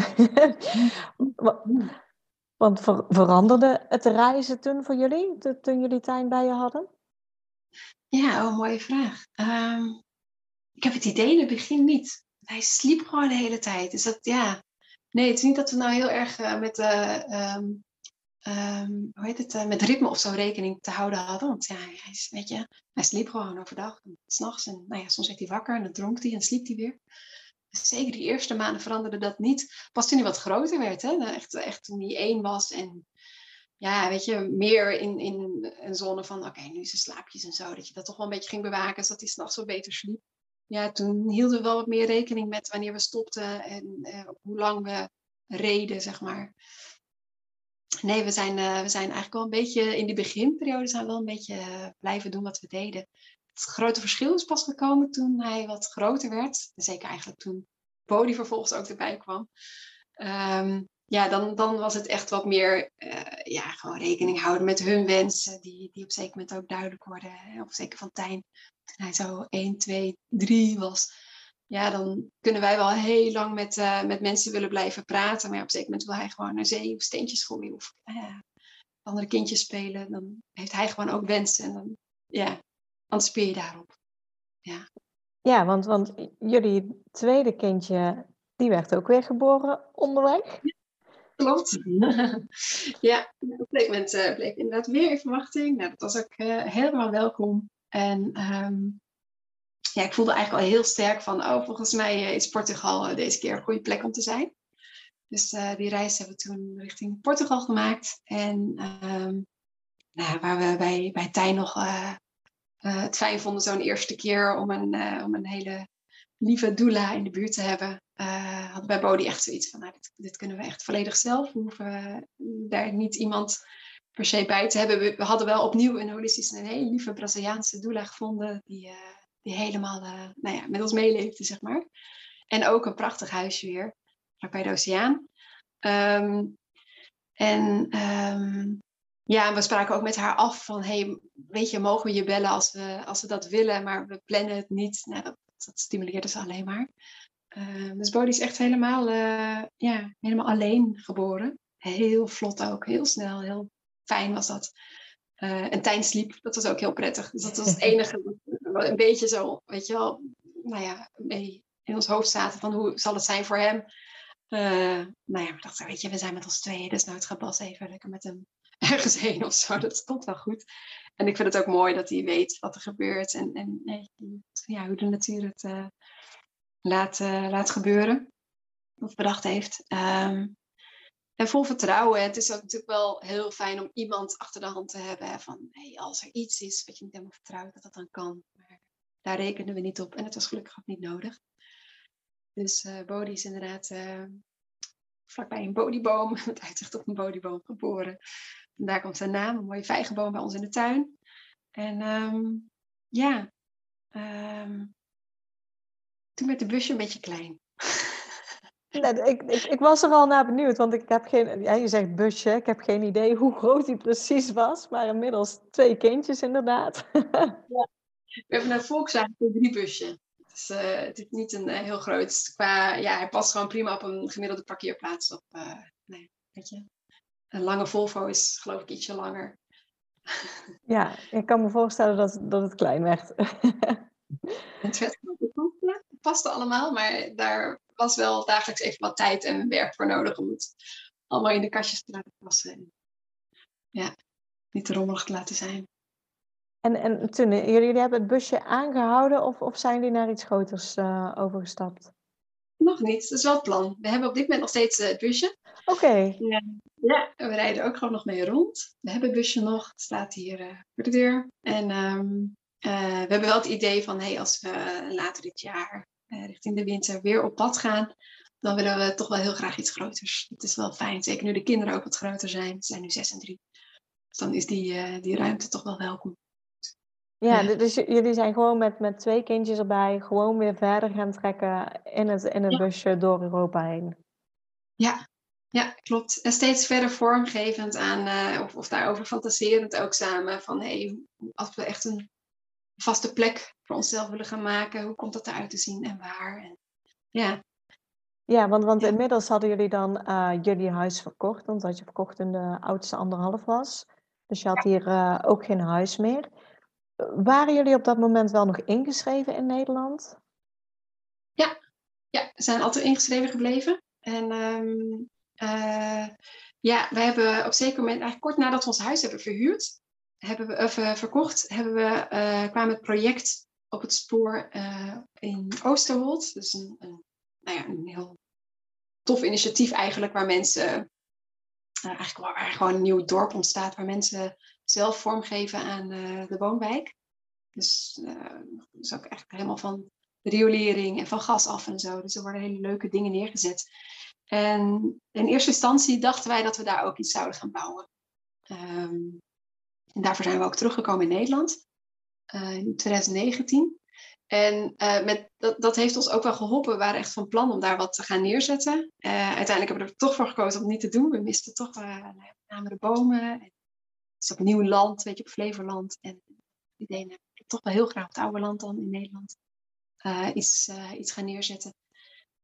want ver, veranderde het reizen toen voor jullie, toen jullie tuin bij je hadden? Ja, oh, mooie vraag. Um, ik heb het idee in het begin niet. Hij sliep gewoon de hele tijd. Dus dat, ja. Nee, het is niet dat we nou heel erg uh, met de um, um, hoe heet het, uh, met ritme of zo rekening te houden hadden. Want ja, hij, is, weet je, hij sliep gewoon overdag en s'nachts. En nou ja, soms werd hij wakker en dan dronk hij en sliep hij weer. Dus zeker die eerste maanden veranderde dat niet. Pas toen hij wat groter werd, hè? Echt, echt toen hij één was en ja, weet je, meer in, in een zone van, oké, nu is slaapjes en zo. Dat je dat toch wel een beetje ging bewaken, zodat hij s'nachts zo beter sliep. Ja, toen hielden we wel wat meer rekening met wanneer we stopten en uh, hoe lang we reden, zeg maar. Nee, we zijn, uh, we zijn eigenlijk wel een beetje in die beginperiode zijn we wel een beetje uh, blijven doen wat we deden. Het grote verschil is pas gekomen toen hij wat groter werd. Zeker eigenlijk toen Bodie vervolgens ook erbij kwam. Um, ja, dan, dan was het echt wat meer uh, ja, gewoon rekening houden met hun wensen, die, die op zeker moment ook duidelijk worden. Of zeker van Tijn, toen hij zo 1, 2, 3 was ja, dan kunnen wij wel heel lang met, uh, met mensen willen blijven praten. Maar op een zeker moment wil hij gewoon naar zee of steentjes gooien of uh, andere kindjes spelen. Dan heeft hij gewoon ook wensen. En dan, ja, anticipeer je daarop. Ja, ja want, want jullie tweede kindje, die werd ook weer geboren onderweg. klopt. ja, op een gegeven moment uh, bleek inderdaad weer in verwachting. Nou, dat was ook helemaal welkom. En ehm, ja, ik voelde eigenlijk al heel sterk van, oh, volgens mij is Portugal deze keer een goede plek om te zijn. Dus die reis hebben we toen richting Portugal gemaakt. En um, nou, waar we bij, bij Tijn nog het fijn vonden zo'n eerste keer om een, om een hele lieve doula in de buurt te hebben, hadden bij Bodhi echt zoiets van, nou, dit, kunnen we echt volledig zelf. We hoeven daar niet iemand per se bij te hebben. We, hadden wel opnieuw een holistische, een hele lieve Braziliaanse doula gevonden, die, die helemaal uh, nou ja, met ons meeleefde, zeg maar. En ook een prachtig huisje weer, bij de oceaan. Um, en um, ja, we spraken ook met haar af van, hey, weet je, mogen we je bellen als we, als we dat willen, maar we plannen het niet. Nou, dat, dat stimuleerde ze alleen maar. Uh, dus Bodhi is echt helemaal, uh, ja, helemaal alleen geboren. Heel vlot ook, heel snel, heel fijn was dat. Uh, en Tijn sliep, dat was ook heel prettig. Dus dat was het enige, een beetje zo, weet je wel, nou ja, mee in ons hoofd zaten van hoe zal het zijn voor hem. nou ja, we dachten, weet je, we zijn met ons tweeën, dus nou het gaat Bas even lekker met hem ergens heen of zo. Dat komt wel goed. En ik vind het ook mooi dat hij weet wat er gebeurt en, en ja, hoe de natuur het uh, laat, laat gebeuren. Of bedacht heeft. Um, en vol vertrouwen. Het is ook natuurlijk wel heel fijn om iemand achter de hand te hebben. Van hey, als er iets is wat je niet helemaal vertrouwt, dat dat dan kan. Maar daar rekenen we niet op. En het was gelukkig ook niet nodig. Dus uh, Bodhi is inderdaad vlakbij een bodieboom, met uitzicht op een bodieboom geboren. En daar komt zijn naam, een mooie vijgenboom bij ons in de tuin. En um, ja, um, toen werd de busje een beetje klein. Nee, ik, ik, ik, was er al naar benieuwd, want ik heb geen, ja, je zegt busje, ik heb geen idee hoe groot die precies was, maar inmiddels twee kindjes inderdaad. Ja. We hebben een Volkswagen drie busje. Dus, uh, het is niet een uh, heel groot, qua, ja, hij past gewoon prima op een gemiddelde parkeerplaats. Op, uh, nee, weet je. Een lange Volvo is geloof ik ietsje langer. Ja, ik kan me voorstellen dat, dat het klein werd. het werd paste allemaal, maar daar was wel dagelijks even wat tijd en werk voor nodig om het allemaal in de kastjes te laten passen. En ja, niet te rommelig te laten zijn. En, en toen, jullie hebben het busje aangehouden of, of zijn jullie naar iets groters uh, overgestapt? Nog niet, dat is wel het plan. We hebben op dit moment nog steeds uh, het busje. Oké. Ja, ja, we rijden ook gewoon nog mee rond. We hebben het busje nog, het staat hier uh, voor de deur. En um, uh, we hebben wel het idee van, hey, als we later dit jaar richting de winter weer op pad gaan, dan willen we toch wel heel graag iets groters. Het is wel fijn, zeker nu de kinderen ook wat groter zijn. Ze zijn nu zes en drie. Dus dan is die, die ruimte toch wel welkom. Ja, dus jullie zijn gewoon met, met twee kindjes erbij gewoon weer verder gaan trekken in het, in het busje door Europa heen. Ja, ja, klopt. En steeds verder vormgevend aan, uh, of, of daarover fantaserend ook samen. Van hé, hey, als we echt een vaste plek voor onszelf willen gaan maken, hoe komt dat eruit te zien en waar? En, ja. Ja, want, want inmiddels hadden jullie dan uh, jullie huis verkocht, omdat je verkocht toen de oudste anderhalf was. Dus je had hier uh, ook geen huis meer. Waren jullie op dat moment wel nog ingeschreven in Nederland? Ja, ja we zijn altijd ingeschreven gebleven. En um, uh, ja, we hebben op zeker moment, eigenlijk kort nadat we ons huis hebben verhuurd, hebben we, of, uh, verkocht, hebben we, uh, kwamen het project op het spoor in Oosterholt. Dus een, een, nou ja, een heel tof initiatief eigenlijk, waar mensen, eigenlijk waar, gewoon een nieuw dorp ontstaat, waar mensen zelf vormgeven aan de woonwijk. Dus dat is ook echt helemaal van riolering en van gas af en zo. Dus er worden hele leuke dingen neergezet. En in eerste instantie dachten wij dat we daar ook iets zouden gaan bouwen. Um, en daarvoor zijn we ook teruggekomen in Nederland uh, in 2019. En uh, met, dat, dat heeft ons ook wel geholpen. We waren echt van plan om daar wat te gaan neerzetten. Uh, uiteindelijk hebben we er toch voor gekozen om niet te doen. We misten toch met name de bomen. Het is ook nieuw land, weet je, op Flevoland. En denk, toch wel heel graag op het oude land dan in Nederland iets, iets gaan neerzetten.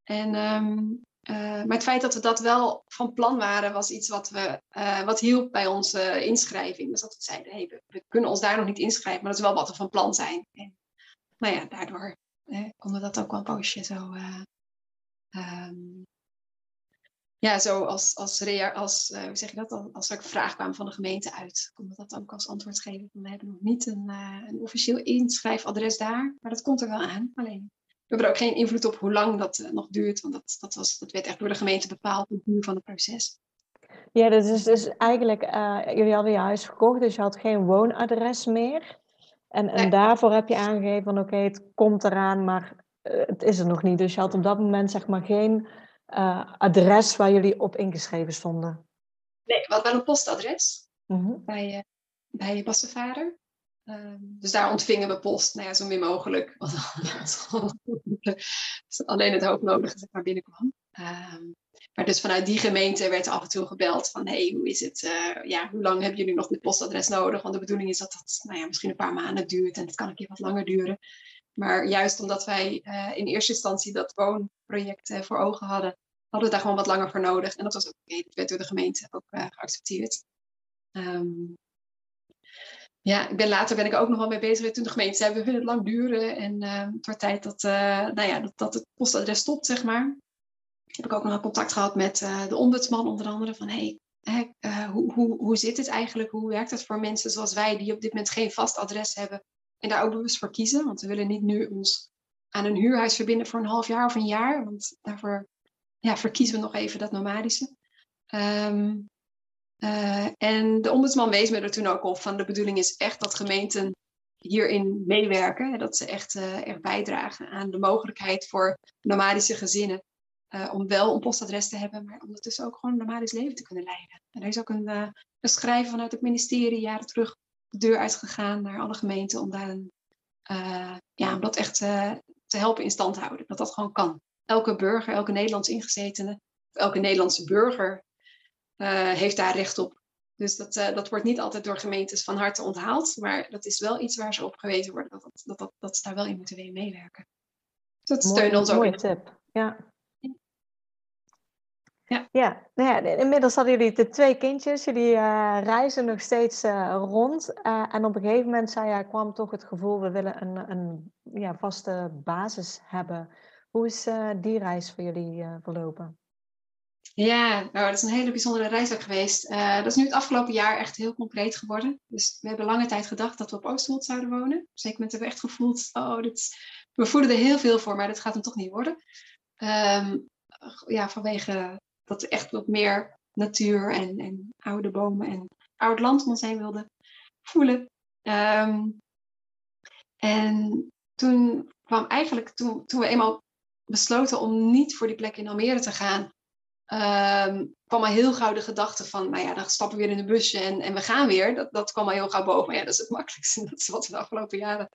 En um, uh, maar het feit dat we dat wel van plan waren, was iets wat, we, uh, wat hielp bij onze inschrijving. Dus dat we zeiden, hey, we, we, kunnen ons daar nog niet inschrijven, maar dat is wel wat we van plan zijn. En, nou ja, daardoor eh, konden we dat ook wel een poosje zo... Um, ja, zo als, als, rea als hoe zeg je dat, als er vraag kwam van de gemeente uit, kon dat ook als antwoord geven. We hebben nog niet een, een officieel inschrijfadres daar, maar dat komt er wel aan. Alleen, we hebben er ook geen invloed op hoe lang dat uh, nog duurt, want dat, dat, was, dat werd echt door de gemeente bepaald, het duur van het proces. Ja, dus, dus, dus eigenlijk, jullie hadden je huis verkocht, dus je had geen woonadres meer. En, en daarvoor heb je aangegeven van oké, het komt eraan, maar het is er nog niet. Dus je had op dat moment zeg maar geen uh, adres waar jullie op ingeschreven stonden? Nee, we hadden wel een postadres mm-hmm. bij, uh, bij je Uh, dus daar ontvingen we post, nou ja, zo min mogelijk. alleen het hoofdnodige zeg maar binnenkwam. Ehm, maar dus vanuit die gemeente werd af en toe gebeld van... hey, hoe is het? Uh, ja, hoe lang hebben jullie nog dit postadres nodig? Want de bedoeling is dat dat nou ja, misschien een paar maanden duurt... en het kan een keer wat langer duren. Maar juist omdat wij uh, in eerste instantie dat woonproject uh, voor ogen hadden, hadden we daar gewoon wat langer voor nodig. En dat was ook oké, dat werd door de gemeente ook geaccepteerd. Um, ja, ik ben, later ben ik ook nog wel mee bezig. Toen de gemeente zei, we willen het lang duren. En het wordt tijd dat, nou ja, dat, dat het postadres stopt, zeg maar. Heb ik ook nog contact gehad met de ombudsman onder andere. Van, hey, hoe, hoe, hoe zit het eigenlijk? Hoe werkt het voor mensen zoals wij die op dit moment geen vast adres hebben? En daar ook bewust voor kiezen. Want we willen niet nu ons aan een huurhuis verbinden voor een half jaar of een jaar. Want daarvoor ja, verkiezen we nog even dat nomadische. Um, uh, en de ombudsman wees me er toen ook op van de bedoeling is echt dat gemeenten hierin meewerken. Dat ze echt, uh, echt bijdragen aan de mogelijkheid voor nomadische gezinnen uh, om wel een postadres te hebben, maar ondertussen ook gewoon een nomadisch leven te kunnen leiden. En er is ook een, schrijven vanuit het ministerie jaren terug de deur uitgegaan naar alle gemeenten om, daar uh, ja, om dat echt uh, te helpen in stand houden. Dat dat gewoon kan. Elke burger, elke Nederlands ingezetene, elke Nederlandse burger uh, heeft daar recht op. Dus dat, dat wordt niet altijd door gemeentes van harte onthaald. Maar dat is wel iets waar ze op gewezen worden. Dat, dat, dat, dat, ze daar wel in moeten meewerken. Dus dat steunt ons ook. Mooie tip, ja. Ja. Ja, nou ja, inmiddels hadden jullie de twee kindjes. Jullie uh, reizen nog steeds uh, rond. Uh, en op een gegeven moment zei jij, kwam toch het gevoel, we willen een, een ja, vaste basis hebben. Hoe is die reis voor jullie verlopen? Ja, nou, dat is een hele bijzondere reis geweest. dat is nu het afgelopen jaar echt heel concreet geworden. Dus we hebben lange tijd gedacht dat we op Oosterhout zouden wonen. Zeker moment hebben we echt gevoeld, oh, dit, we voelen er heel veel voor, maar dat gaat hem toch niet worden. Um, ja, vanwege dat we echt wat meer natuur en, en oude bomen en oud land om ons heen wilden voelen. Um, en toen kwam eigenlijk, toen, toen we eenmaal besloten om niet voor die plek in Almere te gaan, um, kwam al heel gauw de gedachte van, nou ja, dan stappen we weer in de busje en, en we gaan weer. Dat, dat kwam al heel gauw boven. Maar ja, dat is het makkelijkste. Dat is wat we de afgelopen jaren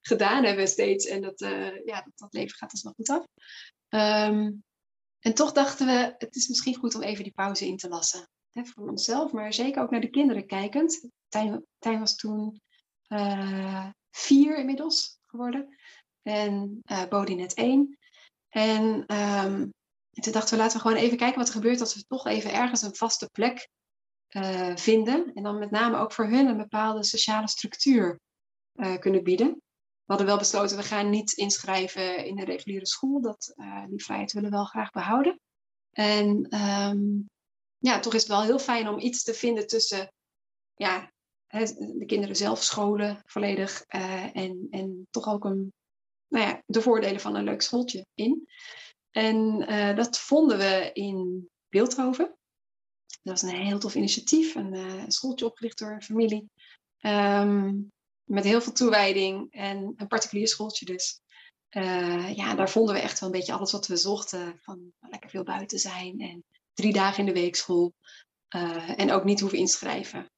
gedaan hebben steeds. En dat, uh, ja, dat, leven gaat dus nog goed af. Um, en toch dachten we, het is misschien goed om even die pauze in te lassen. Voor onszelf, maar zeker ook naar de kinderen kijkend. Tijn, was toen uh, vier inmiddels geworden. En uh, Bodie net één. En, um, en toen dachten we, laten we gewoon even kijken wat er gebeurt als we toch even ergens een vaste plek uh, vinden. En dan met name ook voor hun een bepaalde sociale structuur kunnen bieden we hadden wel besloten, we gaan niet inschrijven in de reguliere school. Dat, uh, die vrijheid willen we wel graag behouden. En um, ja, toch is het wel heel fijn om iets te vinden tussen ja, de kinderen zelf scholen volledig. En, en toch ook een, nou ja, de voordelen van een leuk schooltje in. En uh, dat vonden we in Beeldhoven. Dat was een heel tof initiatief, een, uh, schooltje opgericht door een familie. Um, met heel veel toewijding en een particulier schooltje dus. Uh, ja, daar vonden we echt wel een beetje alles wat we zochten. Van lekker veel buiten zijn en drie dagen in de week school. En ook niet hoeven inschrijven.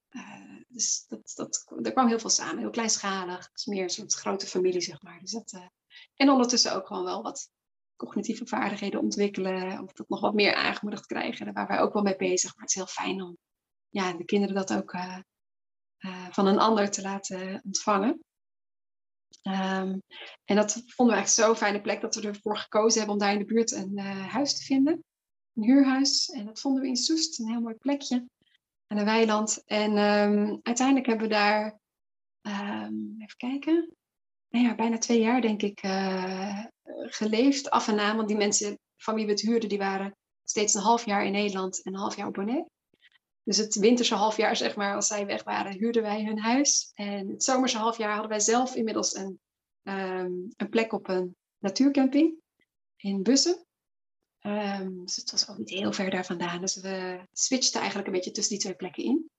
Dus dat, dat, er kwam heel veel samen. Heel kleinschalig. Het is meer een soort grote familie, zeg maar. Dus dat, en ondertussen ook gewoon wel wat cognitieve vaardigheden ontwikkelen. Of dat nog wat meer aangemoedigd krijgen. Daar waren wij ook wel mee bezig. Maar het is heel fijn om ja, de kinderen dat ook uh, van een ander te laten ontvangen. Um, en dat vonden we echt zo'n fijne plek dat we ervoor gekozen hebben om daar in de buurt een uh, huis te vinden. Een huurhuis. En dat vonden we in Soest, een heel mooi plekje. Aan een weiland. En um, uiteindelijk hebben we daar, um, even kijken, nou ja, bijna twee jaar denk ik geleefd. Af en aan, want die mensen van wie we het huurden, die waren steeds een half jaar in Nederland en een half jaar op Bonaire. Dus het winterse halfjaar, zeg maar, als zij weg waren, huurden wij hun huis. En het zomerse halfjaar hadden wij zelf inmiddels een, ehm, een plek op een natuurcamping in Bussen. Um, dus het was ook niet heel ver daar vandaan. Dus we switchten eigenlijk een beetje tussen die twee plekken in.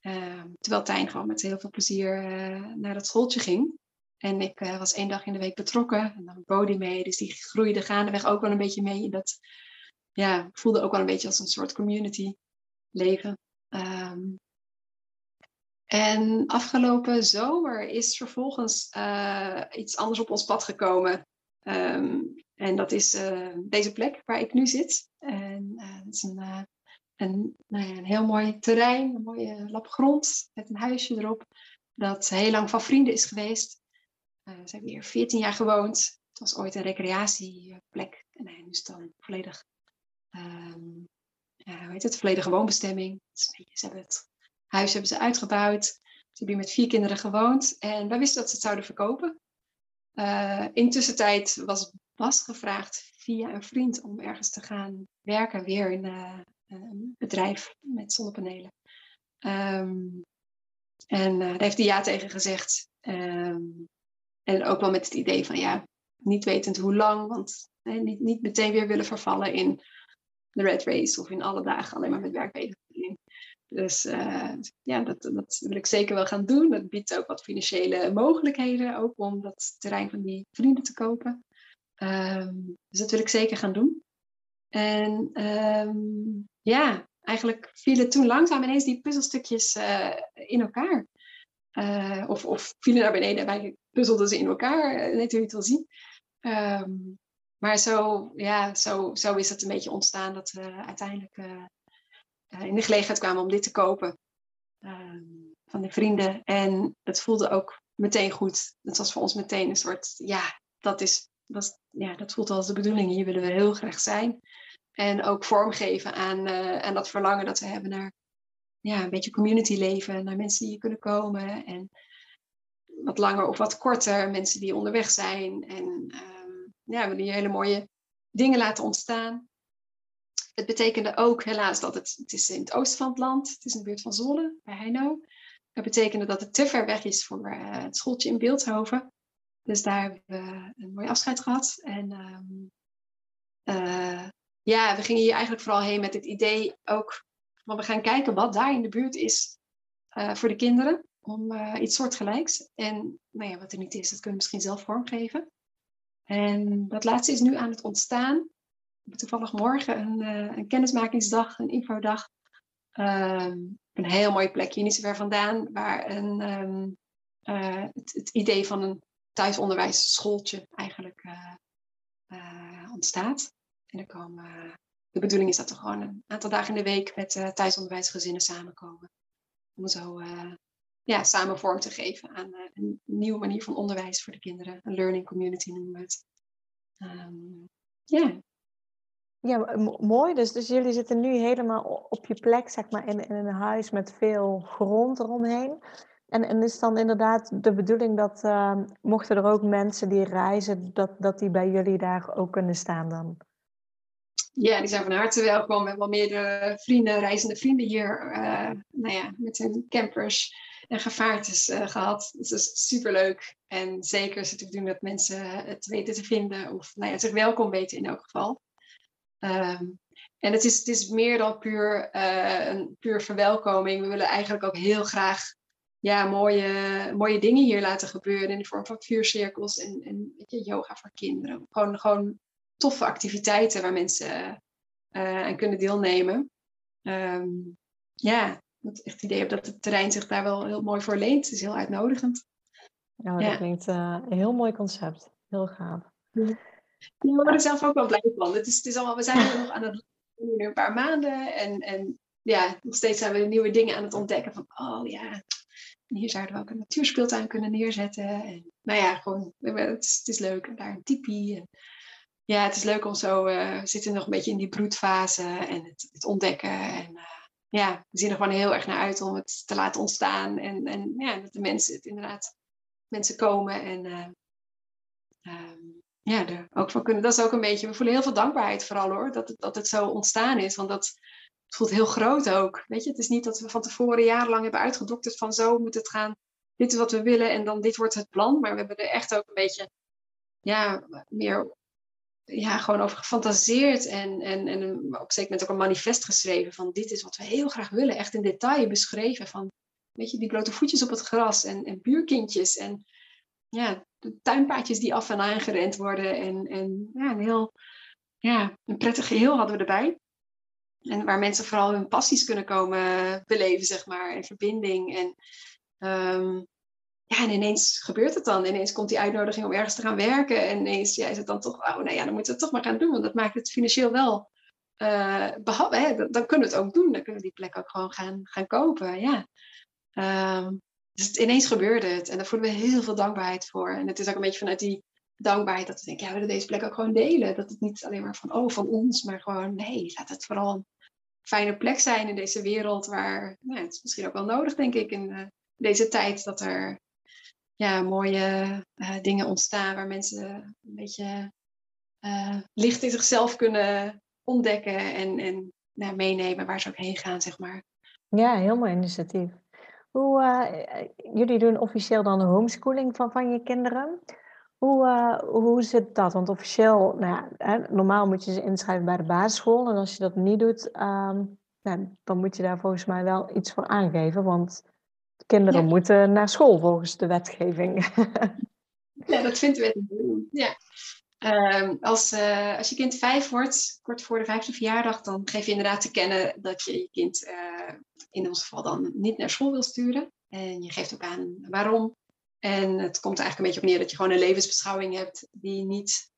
Um, terwijl Tijn gewoon met heel veel plezier uh, naar dat schooltje ging. En ik uh, was één dag in de week betrokken. En dan Bodie mee. Dus die groeide gaandeweg ook wel een beetje mee. Dat ja, voelde ook wel een beetje als een soort community leven. Um, en afgelopen zomer is vervolgens uh, iets anders op ons pad gekomen. Um, en dat is uh, deze plek waar ik nu zit. En het is een, een, nou een heel mooi terrein, een mooie lap grond met een huisje erop. Dat heel lang van vrienden is geweest. Ze hebben hier 14 jaar gewoond. Het was ooit een recreatieplek. En nu is het dan volledig ja, hoe heet het, volledige woonbestemming. Ze hebben het huis hebben ze uitgebouwd. Ze hebben hier met vier kinderen gewoond. En wij wisten dat ze het zouden verkopen. Uh, intussen tijd was Bas gevraagd via een vriend om ergens te gaan werken, weer in uh, een bedrijf met zonnepanelen. Um, en daar heeft hij ja tegen gezegd. Um, en ook wel met het idee van ja, niet wetend hoe lang, want niet, niet meteen weer willen vervallen in de red race of in alle dagen alleen maar met werk bezig. Dus uh, ja, dat, dat wil ik zeker wel gaan doen. Dat biedt ook wat financiële mogelijkheden, ook om dat terrein van die vrienden te kopen. Um, dus dat wil ik zeker gaan doen. En um, ja, eigenlijk vielen toen langzaam ineens die puzzelstukjes uh, in elkaar. Uh, of, of vielen naar beneden en wij puzzelden ze in elkaar, net hoe je het wil zien. Um, maar zo, ja, zo, zo is het een beetje ontstaan dat we uiteindelijk uh, in de gelegenheid kwamen om dit te kopen. Uh, van de vrienden. En het voelde ook meteen goed. Het was voor ons meteen een soort, ja, dat, is, dat, ja, dat voelt als de bedoeling. Hier willen we heel graag zijn. En ook vormgeven aan, uh, aan dat verlangen dat we hebben naar ja, een beetje community leven. Naar mensen die hier kunnen komen. En wat langer of wat korter. Mensen die onderweg zijn. En ja, we hele mooie dingen laten ontstaan. Het betekende ook helaas dat het, het is in het oosten van het land, het is in de buurt van Zwolle, bij Heino. Dat betekende dat het te ver weg is voor uh, het schooltje in Beeldhoven. Dus daar hebben we een mooi afscheid gehad. En um, uh, ja, we gingen hier eigenlijk vooral heen met het idee ook, van we gaan kijken wat daar in de buurt is uh, voor de kinderen. Om iets soortgelijks. En nou ja, wat er niet is, dat kunnen we misschien zelf vormgeven. En dat laatste is nu aan het ontstaan. We hebben toevallig morgen een, uh, een kennismakingsdag, een infodag. Um, een heel mooie plekje, niet zo ver vandaan, waar een, um, uh, het, idee van een thuisonderwijsschooltje eigenlijk uh, ontstaat. En er komen, de bedoeling is dat er gewoon een aantal dagen in de week met thuisonderwijsgezinnen samenkomen. Om zo ja, samen vorm te geven aan uh, een nieuwe manier van onderwijs voor de kinderen. Een learning community noemen we het. Um, yeah. Ja, mooi. Dus, dus jullie zitten nu helemaal op je plek, zeg maar, in, in een huis met veel grond eromheen. En, en is dan inderdaad de bedoeling dat, uh, mochten er ook mensen die reizen, dat, dat die bij jullie daar ook kunnen staan dan? Ja, die zijn van harte welkom. We hebben wel meerdere vrienden, reizende vrienden hier, uh, nou ja, met hun campers en gevaartes uh, gehad. Dus dat is superleuk. En zeker is het bedoeling dat mensen het weten te vinden of nou ja, zich welkom weten in elk geval. Um, en het is, het is meer dan puur, uh, een puur verwelkoming. We willen eigenlijk ook heel graag ja, mooie, mooie dingen hier laten gebeuren in de vorm van vuurcirkels en, en je, yoga voor kinderen. Gewoon, gewoon toffe activiteiten waar mensen uh, aan kunnen deelnemen. Um, ja, het echt idee heb dat het terrein zich daar wel heel mooi voor leent. Het is heel uitnodigend. Ja, dat klinkt uh, een heel mooi concept. Heel gaaf. Ja. Ik word er zelf ook wel blij van. Het is, het is allemaal, we zijn er nog aan het nu een paar maanden. En, en ja, nog steeds zijn we nieuwe dingen aan het ontdekken. Van, oh ja, hier zouden we ook een natuurspeeltuin kunnen neerzetten. En, nou ja, gewoon, het is, het is leuk. daar een tipi. En, ja, het is leuk om zo, uh, we zitten nog een beetje in die broedfase en het, het ontdekken. En uh, ja, we zien er gewoon heel erg naar uit om het te laten ontstaan. En, en ja, dat de mensen het inderdaad, mensen komen en uh, um, ja, er ook van kunnen. Dat is ook een beetje, we voelen heel veel dankbaarheid vooral hoor, dat het, dat het zo ontstaan is. Want dat het voelt heel groot ook. Weet je, het is niet dat we van tevoren jarenlang hebben uitgedokterd van zo moet het gaan. Dit is wat we willen en dan dit wordt het plan. Maar we hebben er echt ook een beetje, ja, meer, ja, gewoon over gefantaseerd. En, en, en op een moment ook een manifest geschreven van dit is wat we heel graag willen. Echt in detail beschreven van, weet je, die blote voetjes op het gras en, en buurkindjes en ja, de tuinpaadjes die af en aan gerend worden. En, en ja, een heel ja, een prettig geheel hadden we erbij. En waar mensen vooral hun passies kunnen komen beleven, zeg maar. En verbinding. En, um, ja, en ineens gebeurt het dan. Ineens komt die uitnodiging om ergens te gaan werken. En ineens ja, is het dan toch, oh, nou ja, dan moeten we het toch maar gaan doen. Want dat maakt het financieel wel uh, hè, dan kunnen we het ook doen. Dan kunnen we die plek ook gewoon gaan, gaan kopen. Ja. Um, dus ineens gebeurde het. En daar voelen we heel veel dankbaarheid voor. En het is ook een beetje vanuit die dankbaarheid dat we denken, ja, we willen deze plek ook gewoon delen. Dat het niet alleen maar van, oh, van ons, maar gewoon, nee, laat het vooral een fijne plek zijn in deze wereld waar, nou, het is misschien ook wel nodig, denk ik, in uh, deze tijd dat er ja, mooie uh, dingen ontstaan waar mensen een beetje uh, licht in zichzelf kunnen ontdekken en, en nou, meenemen waar ze ook heen gaan, zeg maar. Ja, heel mooi initiatief. Hoe, uh, jullie doen officieel dan de homeschooling van, van je kinderen. Hoe, uh, hoe zit dat? Want officieel, nou ja, normaal moet je ze inschrijven bij de basisschool. En als je dat niet doet, um, nou, dan moet je daar volgens mij wel iets voor aangeven. Want kinderen ja. moeten naar school volgens de wetgeving. ja, dat vindt de wet. Ja. Um, als, uh, als je kind vijf wordt, kort voor de vijfde verjaardag, dan geef je inderdaad te kennen dat je je kind uh, in ons geval dan niet naar school wil sturen. En je geeft ook aan waarom. En het komt er eigenlijk een beetje op neer dat je gewoon een levensbeschouwing hebt die niet,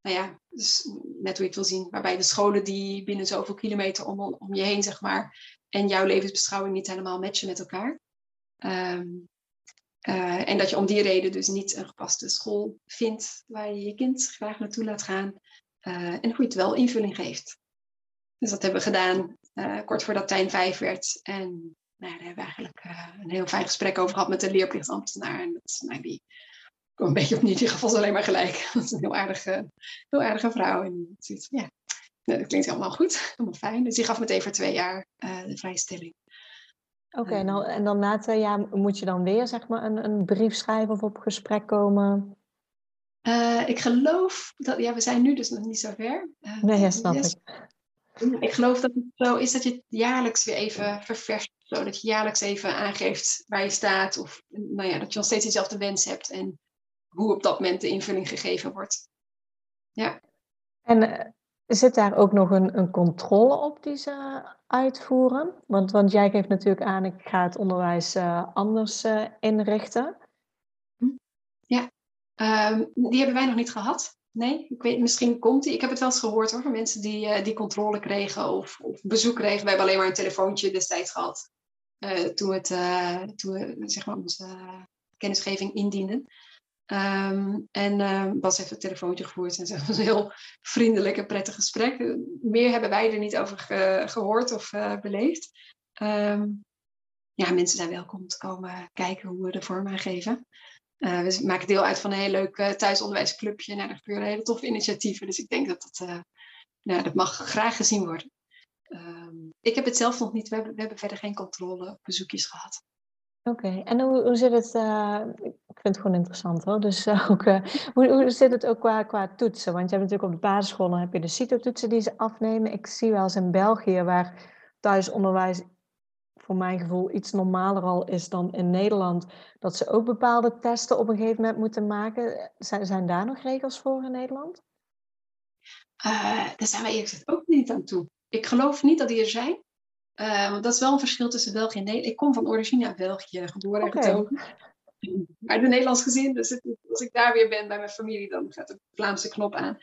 nou ja, dus net hoe je het wil zien, waarbij de scholen die binnen zoveel kilometer om, om je heen, zeg maar, en jouw levensbeschouwing niet helemaal matchen met elkaar. Um, uh, en dat je om die reden dus niet een gepaste school vindt waar je je kind graag naartoe laat gaan. Uh, en hoe je het wel invulling geeft. Dus dat hebben we gedaan uh, kort voordat Tijn vijf werd. En nou, daar hebben we eigenlijk een heel fijn gesprek over gehad met de leerplichtambtenaar. En dat, nou, die kwam een beetje op in ieder geval alleen maar gelijk. Dat is een heel aardige, heel aardige vrouw. En ja, nou, dat klinkt allemaal goed, helemaal fijn. Dus die gaf meteen voor twee jaar de vrijstelling. Oké, okay, en, dan, en dan na twee jaar moet je dan weer zeg maar, een, een brief schrijven of op gesprek komen? Uh, ik geloof dat, ja, we zijn nu dus nog niet zo ver. Uh, nee, ja, snap yes. ik. Ik geloof dat het zo is dat je het jaarlijks weer even ververst. Zodat je jaarlijks even aangeeft waar je staat. Of nou ja, dat je nog steeds dezelfde wens hebt. En hoe op dat moment de invulling gegeven wordt. Ja. En Zit daar ook nog een, een controle op die ze uitvoeren? Want, want jij geeft natuurlijk aan, ik ga het onderwijs uh, anders uh, inrichten. Ja, um, die hebben wij nog niet gehad. Nee, ik weet, misschien komt die. Ik heb het wel eens gehoord hoor, van mensen die, uh, die controle kregen of, of, bezoek kregen. We hebben alleen maar een telefoontje destijds gehad. toen, het, toen we zeg maar, onze kennisgeving indienden. Um, en uh, Bas heeft het telefoontje gevoerd en ze hebben een heel vriendelijk en prettig gesprek. Meer hebben wij er niet over ge gehoord of uh, beleefd. Um, ja, mensen zijn welkom te komen kijken hoe we de vorm aan geven. Uh, we maken deel uit van een heel leuk thuisonderwijsclubje. Nou, daar gebeuren hele toffe initiatieven. Dus ik denk dat dat, nou, dat mag graag gezien worden. Um, ik heb het zelf nog niet. We hebben, we hebben verder geen controle op bezoekjes gehad. Oké, en hoe, hoe zit het, vind het gewoon interessant hoor, dus uh, ook, uh, hoe, hoe zit het ook qua, qua toetsen? Want je hebt natuurlijk op de basisschool, dan heb je de CITO-toetsen die ze afnemen. Ik zie wel eens in België, waar thuisonderwijs voor mijn gevoel iets normaler al is dan in Nederland, dat ze ook bepaalde testen op een gegeven moment moeten maken. Zijn, zijn daar nog regels voor in Nederland? daar zijn wij eerst ook niet aan toe. Ik geloof niet dat die er zijn. Uh, want dat is wel een verschil tussen België en Nederland. Ik kom van origine uit België, geboren en okay. getogen. Maar de Nederlands gezin, dus als ik daar weer ben bij mijn familie, dan gaat de Vlaamse knop aan.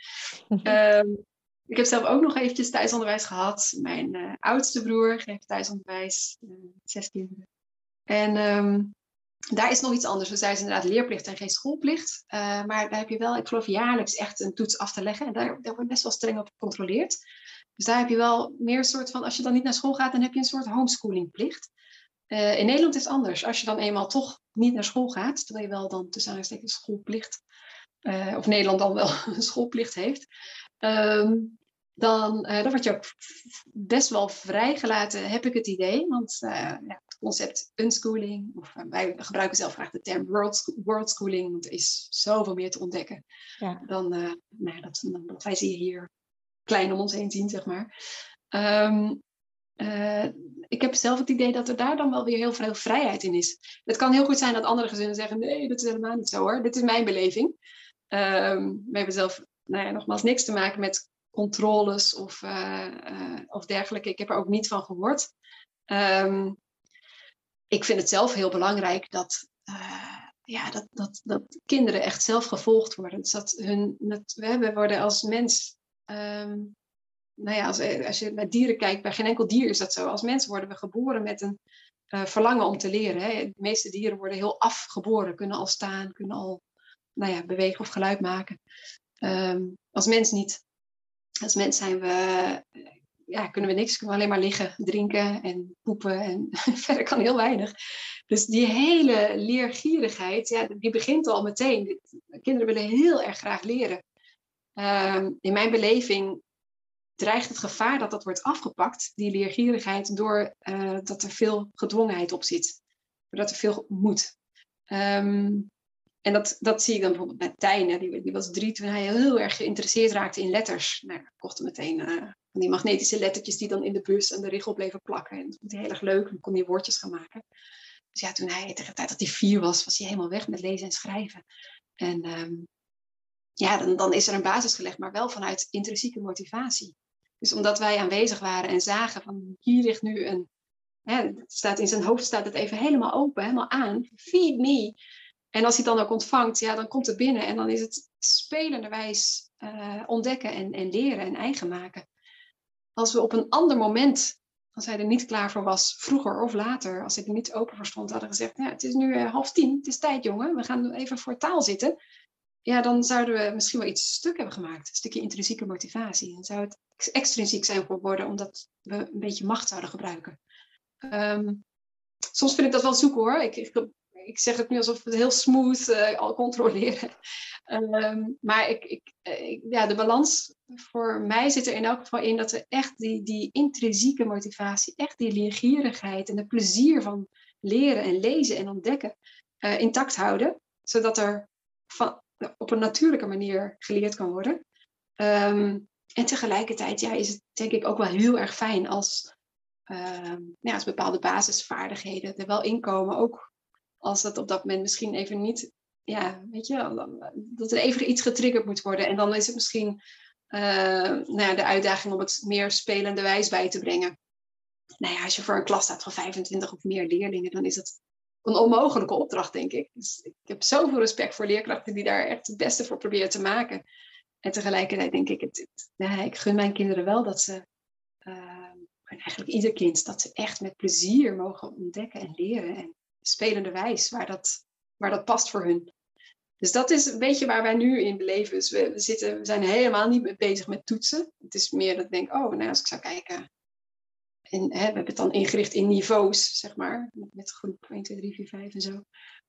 um, ik heb zelf ook nog eventjes thuisonderwijs gehad. Mijn uh, oudste broer geeft thuisonderwijs, uh, zes kinderen. En um, daar is nog iets anders. Dus daar is inderdaad leerplicht en geen schoolplicht. Uh, maar daar heb je wel, ik geloof, jaarlijks echt een toets af te leggen. En daar, daar wordt best wel streng op gecontroleerd. Dus daar heb je wel meer een soort van, als je dan niet naar school gaat, dan heb je een soort homeschoolingplicht. Uh, in Nederland is het anders. Als je dan eenmaal toch niet naar school gaat, terwijl je wel dan tussen aanstekens schoolplicht, of Nederland dan wel een schoolplicht heeft, ehm, dan, dan word je ook best wel vrijgelaten, heb ik het idee. Want ja, het concept unschooling, of wij gebruiken zelf graag de term world, worldschooling, want er is zoveel meer te ontdekken ja. dan, nou, dat, dan dat wij hier klein om ons heen zien, zeg maar. Ehm, eh, ik heb zelf het idee dat er daar dan wel weer heel veel vrijheid in is. Het kan heel goed zijn dat andere gezinnen zeggen: nee, dat is helemaal niet zo hoor. Dit is mijn beleving. Ehm, we hebben zelf, nou ja, nogmaals, niks te maken met controles of, uh, of dergelijke. Ik heb er ook niet van gehoord. Ehm, ik vind het zelf heel belangrijk dat, ja, dat, dat, dat kinderen echt zelf gevolgd worden. Dus dat hun, we worden als mens um, nou ja, als, als, je naar dieren kijkt, bij geen enkel dier is dat zo. Als mensen worden we geboren met een uh, verlangen om te leren. Hè. De meeste dieren worden heel afgeboren, kunnen al staan, kunnen al nou ja, bewegen of geluid maken. Um, als mens niet. Als mens zijn we, ja, kunnen we niks, kunnen we alleen maar liggen, drinken en poepen en verder kan heel weinig. Dus die hele leergierigheid, ja, die begint al meteen. Kinderen willen heel erg graag leren. Um, in mijn beleving dreigt het gevaar dat dat wordt afgepakt, die leergierigheid, doordat uh, dat er veel gedwongenheid op zit. Doordat er veel moet. Um, en dat, dat zie ik dan bijvoorbeeld bij Tijn. Die, die, was drie toen hij heel erg geïnteresseerd raakte in letters. Nou, ik kocht meteen uh, die magnetische lettertjes die dan in de bus en de richel bleven plakken. En dat vond hij heel erg leuk. Dan kon hij woordjes gaan maken. Dus ja, toen hij tegen de tijd dat hij vier was, was hij helemaal weg met lezen en schrijven. En um, ja, dan, dan is er een basis gelegd, maar wel vanuit intrinsieke motivatie. Dus omdat wij aanwezig waren en zagen van hier ligt nu een, hè, staat in zijn hoofd staat het even helemaal open, helemaal aan, feed me. En als hij het dan ook ontvangt, ja, dan komt het binnen en dan is het spelenderwijs uh, ontdekken en, en leren en eigen maken. Als we op een ander moment, als hij er niet klaar voor was, vroeger of later, als hij er niet open voor stond, hadden gezegd, ja, het is nu uh, half tien, het is tijd jongen, we gaan even voor taal zitten ja, dan zouden we misschien wel iets stuk hebben gemaakt. Een stukje intrinsieke motivatie. Dan zou het extrinsiek zijn geworden omdat we een beetje macht zouden gebruiken. Ehm, soms vind ik dat wel zoeken hoor. Ik, ik, ik zeg het nu alsof we het heel smooth uh, al controleren. Ehm, maar ik, eh, ik, ja, de balans voor mij zit er in elk geval in dat we echt die, die intrinsieke motivatie, echt die leergierigheid en het plezier van leren en lezen en ontdekken uh, intact houden. Zodat er van, op een natuurlijke manier geleerd kan worden. Ehm, en tegelijkertijd ja, is het denk ik ook wel heel erg fijn als, uh, ja, als bepaalde basisvaardigheden er wel inkomen. Ook als dat op dat moment misschien even niet, ja, weet je, dat er even iets getriggerd moet worden. En dan is het misschien uh, nou ja, de uitdaging om het meer spelende wijs bij te brengen. Nou ja, als je voor een klas staat van 25 of meer leerlingen, dan is het een onmogelijke opdracht, denk ik. Dus ik heb zoveel respect voor leerkrachten die daar echt het beste voor proberen te maken. En tegelijkertijd denk ik, het, het, ik gun mijn kinderen wel dat ze, uh, eigenlijk ieder kind, dat ze echt met plezier mogen ontdekken en leren. En spelende wijs, waar dat, waar dat past voor hun. Dus dat is een beetje waar wij nu in beleven. Dus we, we, zitten, we zijn helemaal niet bezig met toetsen. Het is meer dat ik denk, oh, nou, als ik zou kijken en hè, we hebben het dan ingericht in niveaus, zeg maar, met groep 1, 2, 3, 4, 5 en zo.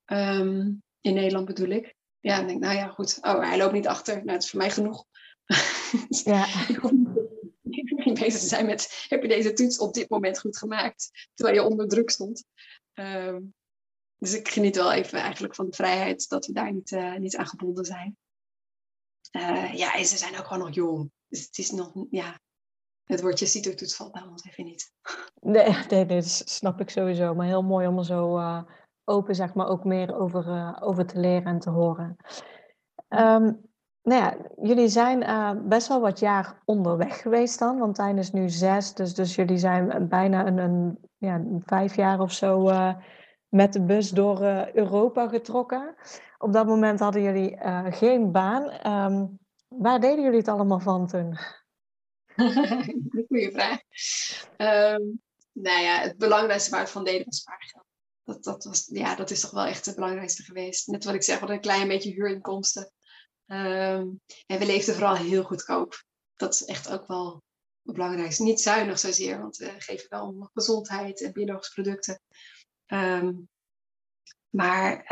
Um, in Nederland bedoel ik. Ja, dan denk ik, nou ja, goed. Oh, hij loopt niet achter. Nou, dat is voor mij genoeg. Ja. ik hoef niet bezig te zijn met, heb je deze toets op dit moment goed gemaakt? Terwijl je onder druk stond. Um, dus ik geniet wel even eigenlijk van de vrijheid dat we daar niet, uh, niet aan gebonden zijn. Uh, ja, en ze zijn ook gewoon nog jong. Dus het is nog, ja, het woordje CITO-toets valt bij ons even niet. Nee, nee, dat snap ik sowieso. Maar heel mooi om er zo uh, open, zeg maar, ook meer over, uh, over te leren en te horen. Um, nou ja, jullie zijn uh, best wel wat jaar onderweg geweest dan, want Tijn is nu zes, dus, dus jullie zijn bijna een, een, ja, vijf jaar of zo met de bus door Europa getrokken. Op dat moment hadden jullie geen baan. Um, waar deden jullie het allemaal van toen? Goeie vraag. Um, nou ja, het belangrijkste waar we van deden was spaargeld. Dat, dat, was, ja, dat is toch wel echt het belangrijkste geweest. Net wat ik zeg, wat een klein beetje huurinkomsten. Um, en we leefden vooral heel goedkoop. Dat is echt ook wel het belangrijkste. Niet zuinig zozeer, want we geven wel om gezondheid en biologische producten. Um, maar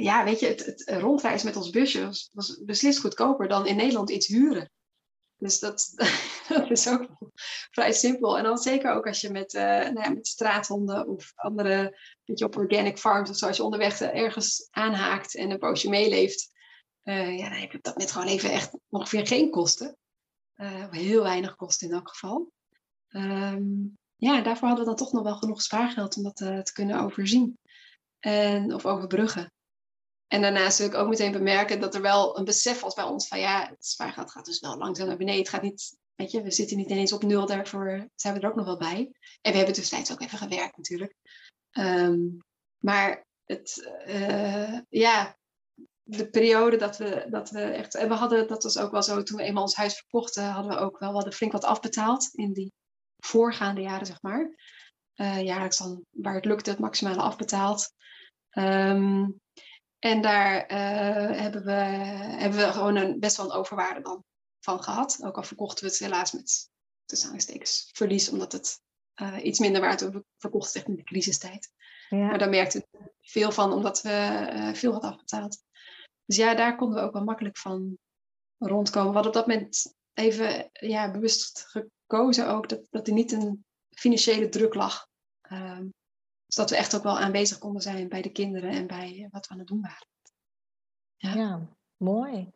ja, weet je, het, het rondreizen met ons busje was, was, beslist goedkoper dan in Nederland iets huren. Dus dat, dat is ook vrij simpel. En dan zeker ook als je met, uh, nou ja, met straathonden of andere, weet op organic farms of zo, als je onderweg ergens aanhaakt en een poosje meeleeft, uh, ja, dan heb je dat moment gewoon even echt ongeveer geen kosten. Uh, heel weinig kosten in elk geval. Um, ja, daarvoor hadden we dan toch nog wel genoeg spaargeld om dat te kunnen overzien. En, of overbruggen. En daarnaast wil ik ook meteen bemerken dat er wel een besef was bij ons van ja, het spaargeld gaat dus wel langzaam naar beneden. Het gaat niet, weet je, we zitten niet ineens op nul, daarvoor zijn we er ook nog wel bij. En we hebben tussentijds ook even gewerkt natuurlijk. Um, maar het, uh, ja, de periode dat we, dat we echt, en we hadden, dat was ook wel zo, toen we eenmaal ons huis verkochten, hadden we ook wel, we flink wat afbetaald in die voorgaande jaren, zeg maar. Uh, jaarlijks dan, waar het lukte, het maximale afbetaald. Um, en daar uh, hebben, we, hebben we gewoon een, best wel een overwaarde dan van gehad. Ook al verkochten we het helaas met tussen verlies, omdat het uh, iets minder waard was verkocht tegen in de crisistijd. Ja. Maar daar merkte we veel van, omdat we uh, veel hadden afbetaald. Dus ja, daar konden we ook wel makkelijk van rondkomen. We hadden op dat moment even ja, bewust gekozen ook dat, dat er niet een financiële druk lag. Um, dus dat we echt ook wel aanwezig konden zijn bij de kinderen en bij wat we aan het doen waren. Ja, ja mooi.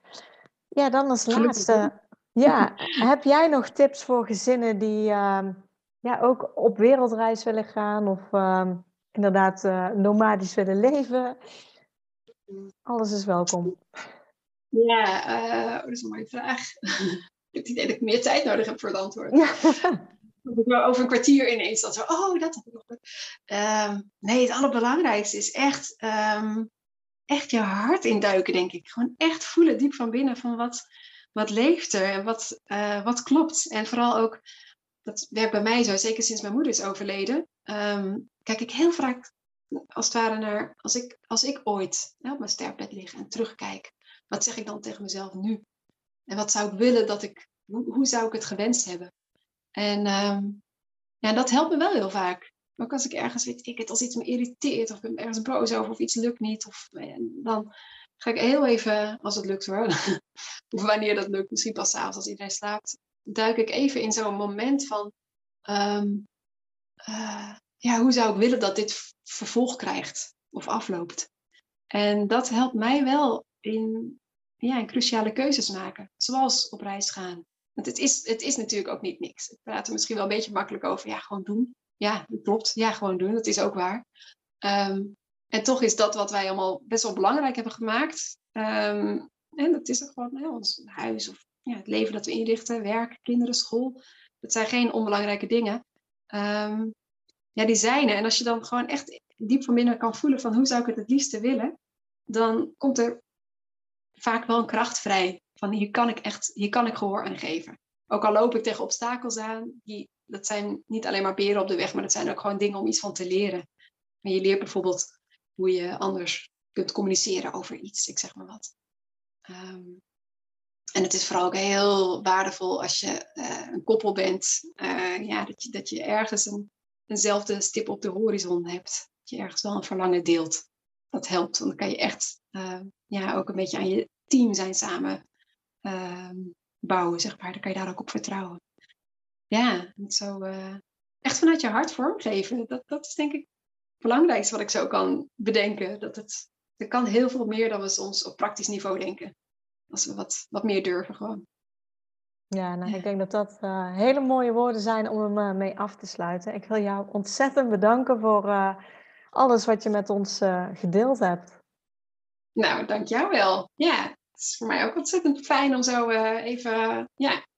Ja, dan als laatste. Ja, heb jij nog tips voor gezinnen die uh, ja, ook op wereldreis willen gaan of uh, inderdaad uh, nomadisch willen leven? Alles is welkom. Ja, uh, dat is een mooie vraag. ik heb het idee dat ik meer tijd nodig heb voor het antwoord. Ja. over een kwartier ineens dan zo, oh, dat heb ik nog. Um, nee, het allerbelangrijkste is echt, um, echt je hart induiken, denk ik. Gewoon echt voelen diep van binnen van wat, wat leeft er en wat, uh, wat klopt. En vooral ook, dat werkt bij mij zo, zeker sinds mijn moeder is overleden, um, kijk ik heel vaak als het ware naar, als ik, als ik ooit hè, op mijn sterfbed lig en terugkijk, wat zeg ik dan tegen mezelf nu? En wat zou ik willen dat ik, hoe, zou ik het gewenst hebben? En um, ja, dat helpt me wel heel vaak. Ook als ik ergens weet ik het, als iets me irriteert of ik ben ergens boos over of iets lukt niet. Of, eh, dan ga ik heel even, als het lukt hoor, of wanneer dat lukt, misschien pas s'avonds als iedereen slaapt, duik ik even in zo'n moment van, um, uh, ja, hoe zou ik willen dat dit vervolg krijgt of afloopt? En dat helpt mij wel in, ja, in cruciale keuzes maken, zoals op reis gaan, want het is, het is natuurlijk ook niet niks. Ik praat er misschien wel een beetje makkelijk over. Ja, gewoon doen. Ja, dat klopt. Ja, gewoon doen. Dat is ook waar. Um, en toch is dat wat wij allemaal best wel belangrijk hebben gemaakt. Um, en dat is er gewoon ons huis of ja, het leven dat we inrichten, werk, kinderen, school. Dat zijn geen onbelangrijke dingen. Um, ja, die zijn er. En als je dan gewoon echt diep van binnen kan voelen van hoe zou ik het het liefste willen, dan komt er vaak wel een kracht vrij van hier kan ik echt, hier kan ik gehoor aan geven. Ook al loop ik tegen obstakels aan, die, dat zijn niet alleen maar beren op de weg, maar dat zijn ook gewoon dingen om iets van te leren. En je leert bijvoorbeeld hoe je anders kunt communiceren over iets, ik zeg maar wat. Um, en het is vooral ook heel waardevol als je uh, een koppel bent, uh, ja, dat, je, dat je ergens een, eenzelfde stip op de horizon hebt. Dat je ergens wel een verlangen deelt. Dat helpt, want dan kan je echt uh, ja, ook een beetje aan je team zijn samen Ehm, bouwen, zeg maar. Dan kan je daar ook op vertrouwen. Ja, zo uh, echt vanuit je hart vormgeven. Dat, dat is denk ik het belangrijkste wat ik zo kan bedenken. Dat het, er kan heel veel meer dan we soms op praktisch niveau denken. Als we wat, wat meer durven gewoon. Ja, nou, ik denk dat dat uh, hele mooie woorden zijn om hem uh, mee af te sluiten. Ik wil jou ontzettend bedanken voor uh, alles wat je met ons gedeeld hebt. Nou, dank jou wel. Ja, het is voor mij ook ontzettend fijn om zo even ja,